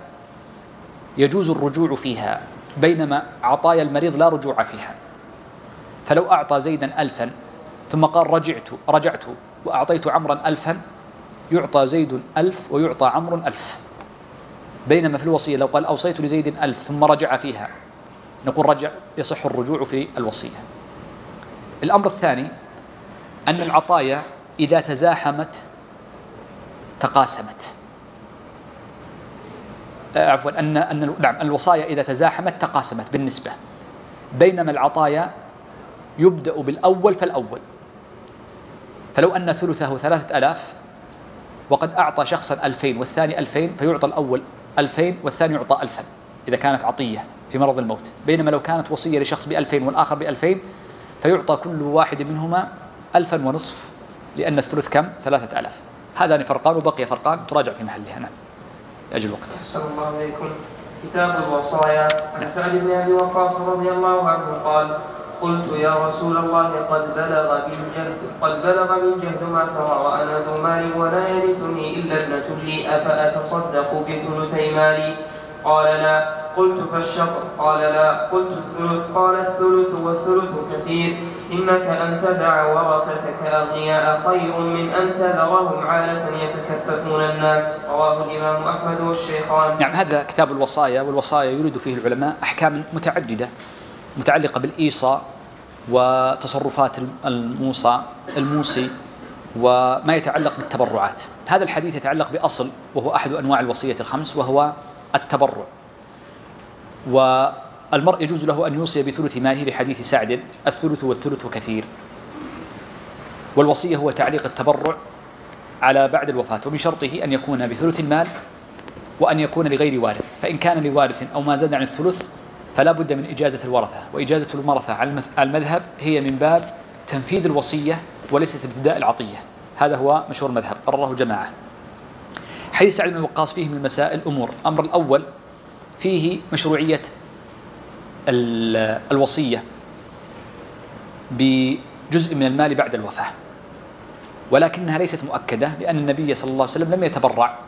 يجوز الرجوع فيها بينما عطايا المريض لا رجوع فيها. فلو أعطى زيدا ألفا ثم قال رجعت رجعت وأعطيت عمرا ألفا يعطى زيد ألف ويعطى عمرو ألف. بينما في الوصية لو قال أوصيت لزيد ألف ثم رجع فيها نقول رجع يصح الرجوع في الوصية. الأمر الثاني أن العطايا إذا تزاحمت تقاسمت. آه، عفوا أن أن نعم الوصايا إذا تزاحمت تقاسمت بالنسبة. بينما العطايا يبدأ بالأول فالأول. فلو أن ثلثه ثلاثة ألاف وقد أعطى شخصا ألفين والثاني ألفين فيعطى الأول ألفين والثاني يعطى ألفا إذا كانت عطية في مرض الموت. بينما لو كانت وصية لشخص بألفين والآخر بألفين فيعطى كل واحد منهما ألفا ونصف لأن الثلث كم؟ ثلاثة ألاف. هذان فرقان وبقي فرقان تراجع في محلها. نعم. لأجل الوقت. إليكم. كتاب الوصايا. عن سعد بن أبي وقاص رضي الله عنه قال قلت يا رسول الله قد بلغ بالجهد قد بلغ بالجهد ما ترى وأنا ذو مال ولا يرثني إلا ابنة لي أفأتصدق بثلثي مالي؟ قال لا. قلت فالشطر. قال لا. قلت الثلث. قال الثلث والثلث كثير. إنك أن تدع ورثتك أغنياء خير من أن تذرهم عالة يتكففون الناس. رواه الإمام أحمد والشيخان. نعم هذا كتاب الوصايا والوصايا يريد فيه العلماء أحكام متعددة متعلقة بالإيصاء وتصرفات الموصى الموصي وما يتعلق بالتبرعات. هذا الحديث يتعلق بأصل وهو أحد أنواع الوصية الخمس وهو التبرع. والمرء يجوز له أن يوصي بثلث ماله لحديث سعد الثلث والثلث كثير. والوصية هو تعليق التبرع على بعد الوفاة ومن شرطه أن يكون بثلث المال وأن يكون لغير وارث. فإن كان لوارث أو ما زاد عن الثلث فلا بد من إجازة الورثة. وإجازة الورثة على المذهب هي من باب تنفيذ الوصية وليست ابتداء العطية. هذا هو مشهور المذهب. قرره جماعة. حديث سعد بن وقاص فيه من المسائل أمور الأمر الأول فيه مشروعية الوصية بجزء من المال بعد الوفاة. ولكنها ليست مؤكدة لأن النبي صلى الله عليه وسلم لم يتبرع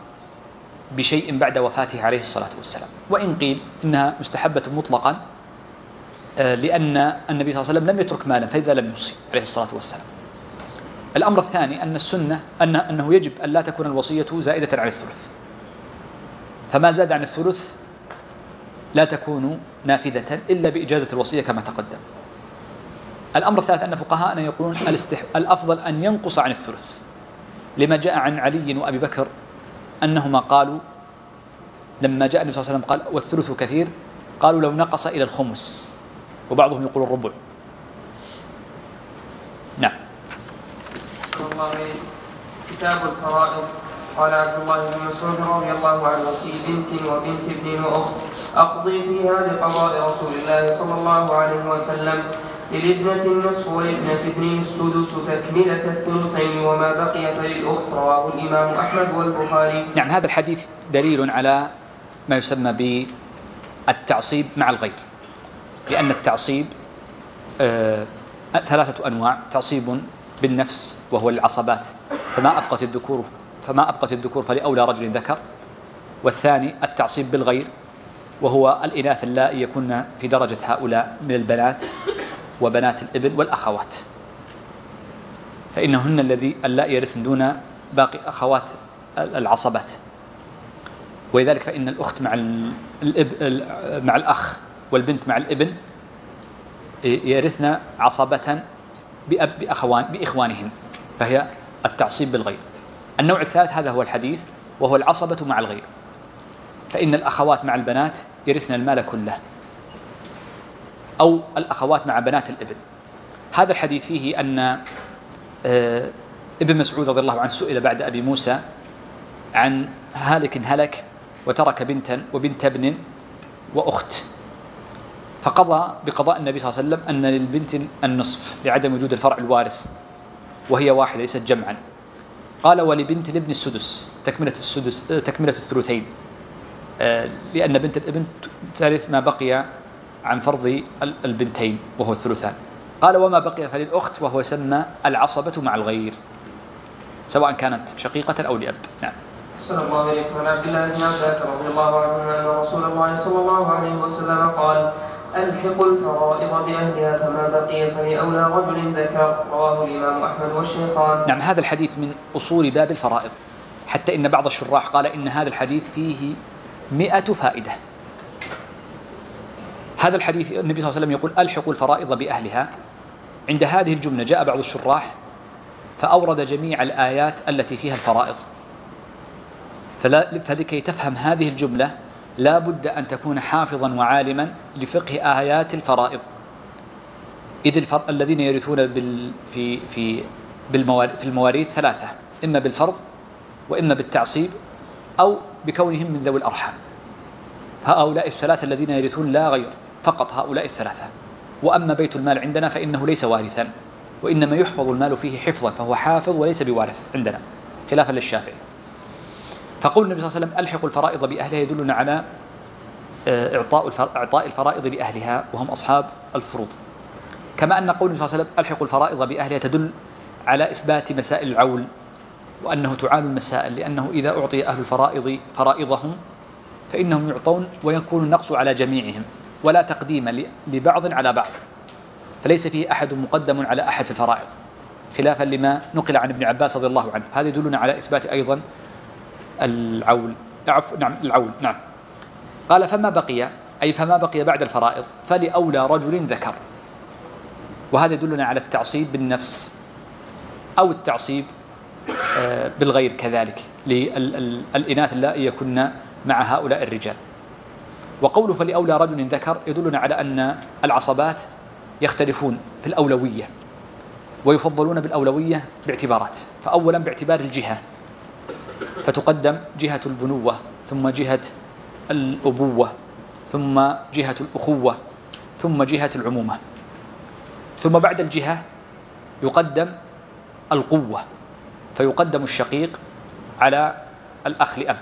بشيء بعد وفاته عليه الصلاة والسلام. وإن قيل إنها مستحبة مطلقا آه، لأن النبي صلى الله عليه وسلم لم يترك مالا فإذا لم يوصي عليه الصلاة والسلام. الأمر الثاني أن السنة أن أنه يجب أن لا تكون الوصية زائدة عن الثلث. فما زاد عن الثلث لا تكون نافذة إلا بإجازة الوصية كما تقدم. الأمر الثالث أن فقهاءنا يقولون الاستح... الأفضل أن ينقص عن الثلث. لما جاء عن علي وأبي بكر أنهما قالوا لما جاء النبي صلى الله عليه وسلم قال والثلث كثير؟ قالوا لو نقص إلى الخمس. وبعضهم يقول الربع. نعم. كتاب الفرائض قال عبد الله بن مسعود رضي الله عنه في بنت وبنت ابن واخت أقضي فيها بقضاء رسول الله صلى الله عليه وسلم للابنة النصف ولابنة ابن السدس تكملة الثلثين وما بقي فللأخت رواه الإمام أحمد والبخاري. نعم هذا الحديث دليل على ما يسمى بالتعصيب مع الغير لأن التعصيب آه ثلاثة أنواع تعصيب بالنفس وهو العصبات فما أبقت الذكور فما أبقت الذكور فلأولى رجل ذكر والثاني التعصيب بالغير وهو الإناث اللائي يكون في درجة هؤلاء من البنات وبنات الإبن والأخوات. فإنهن الذي اللائي يرثن دون باقي أخوات العصبات. ولذلك فإن الأخت مع الأب مع الأخ والبنت مع الإبن يرثن عصبة بأب بأخوان بإخوانهن فهي التعصيب بالغير. النوع الثالث هذا هو الحديث وهو العصبة مع الغير. فإن الأخوات مع البنات يرثن المال كله. أو الأخوات مع بنات الإبن. هذا الحديث فيه أن آه، ابن مسعود رضي الله عنه سئل بعد أبي موسى عن هالك هلك وترك بنتا وبنت ابن وأخت. فقضى بقضاء النبي صلى الله عليه وسلم أن للبنت النصف لعدم وجود الفرع الوارث وهي واحدة ليست جمعا. قال ولبنت الابن السدس تكملة السدس تكملة الثلثين. آه، لأن بنت الابن ترث ما بقي عن فرض البنتين وهو الثلثان. قال وما بقي فللأخت وهو يسمى العصبة مع الغير سواء كانت شقيقة أو لأب. نعم. صلى الله عليكم عن عبد الله بن عباس رضي الله عنهما أن رسول الله صلى الله عليه وسلم قال الحق الفرائض بأهلها فما بقي فلأولى رجل ذكر رواه الإمام أحمد والشيخان. نعم هذا الحديث من أصول باب الفرائض حتى إن بعض الشراح قال إن هذا الحديث فيه مئة فائدة. هذا الحديث النبي صلى الله عليه وسلم يقول ألحقوا الفرائض بأهلها عند هذه الجملة جاء بعض الشراح فأورد جميع الآيات التي فيها الفرائض فلكي تفهم هذه الجملة لا بد أن تكون حافظا وعالما لفقه آيات الفرائض. إذ الفر... الذين يرثون بال... في في بالمواريث في المواريث ثلاثة إما بالفرض وإما بالتعصيب أو بكونهم من ذوي الأرحام. هؤلاء الثلاثة الذين يرثون لا غير فقط هؤلاء الثلاثة. وأما بيت المال عندنا فإنه ليس وارثا وإنما يحفظ المال فيه حفظا فهو حافظ وليس بوارث عندنا خلافا للشافعي. فقول النبي صلى الله عليه وسلم ألحقوا الفرائض بأهلها يدلنا على آه، إعطاء إعطاء الفرائض لأهلها وهم أصحاب الفروض. كما أن قول النبي صلى الله عليه وسلم ألحقوا الفرائض بأهلها تدل على إثبات مسائل العول وأنه تعال المسائل لأنه إذا أعطي أهل الفرائض فرائضهم فإنهم يعطون ويكون النقص على جميعهم ولا تقديم لبعض على بعض. فليس فيه أحد مقدم على أحد في الفرائض خلافا لما نقل عن ابن عباس رضي الله عنه. هذا يدلنا على إثبات أيضا العول. عفوا نعم العول نعم. قال فما بقي؟ أي فما بقي بعد الفرائض. فلأولى رجل ذكر. وهذا يدلنا على التعصيب بالنفس أو التعصيب آه، بالغير كذلك للإناث اللائي يكن مع هؤلاء الرجال. وقوله فلأولى رجل ذكر يدلنا على أن العصبات يختلفون في الأولوية ويفضلون بالأولوية باعتبارات. فأولا باعتبار الجهة. فتقدم جهة البنوة ثم جهة الأبوة ثم جهة الأخوة ثم جهة العمومة. ثم بعد الجهة يقدم القوة فيقدم الشقيق على الأخ لأب.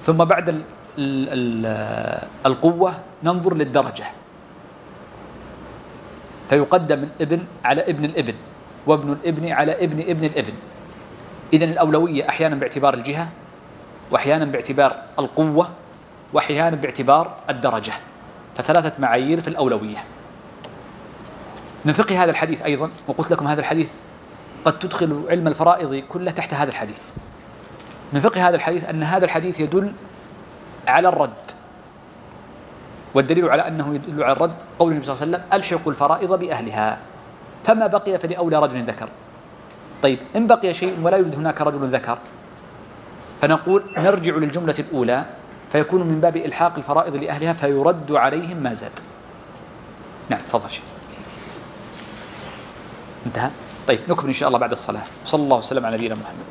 ثم بعد ال ال ال القوة ننظر للدرجة. فيقدم الابن على ابن الابن وابن الابن على ابن ابن الابن. إذن الأولوية أحيانا باعتبار الجهة وأحيانا باعتبار القوة وأحيانا باعتبار الدرجة. فثلاثة معايير في الأولوية. من فقه هذا الحديث أيضا وقلت لكم هذا الحديث قد تدخل علم الفرائض كله تحت هذا الحديث. من فقه هذا الحديث أن هذا الحديث يدل على الرد. والدليل على أنه يدل على الرد قول النبي صلى الله عليه وسلم ألحقوا الفرائض بأهلها فما بقي فلأولى رجل ذكر. طيب إن بقي شيء ولا يوجد هناك رجل ذكر فنقول نرجع للجملة الأولى فيكون من باب إلحاق الفرائض لأهلها فيرد عليهم ما زاد. نعم تفضل شيء انتهى؟ طيب نكمل إن شاء الله بعد الصلاة. صلى الله وسلم على نبينا محمد.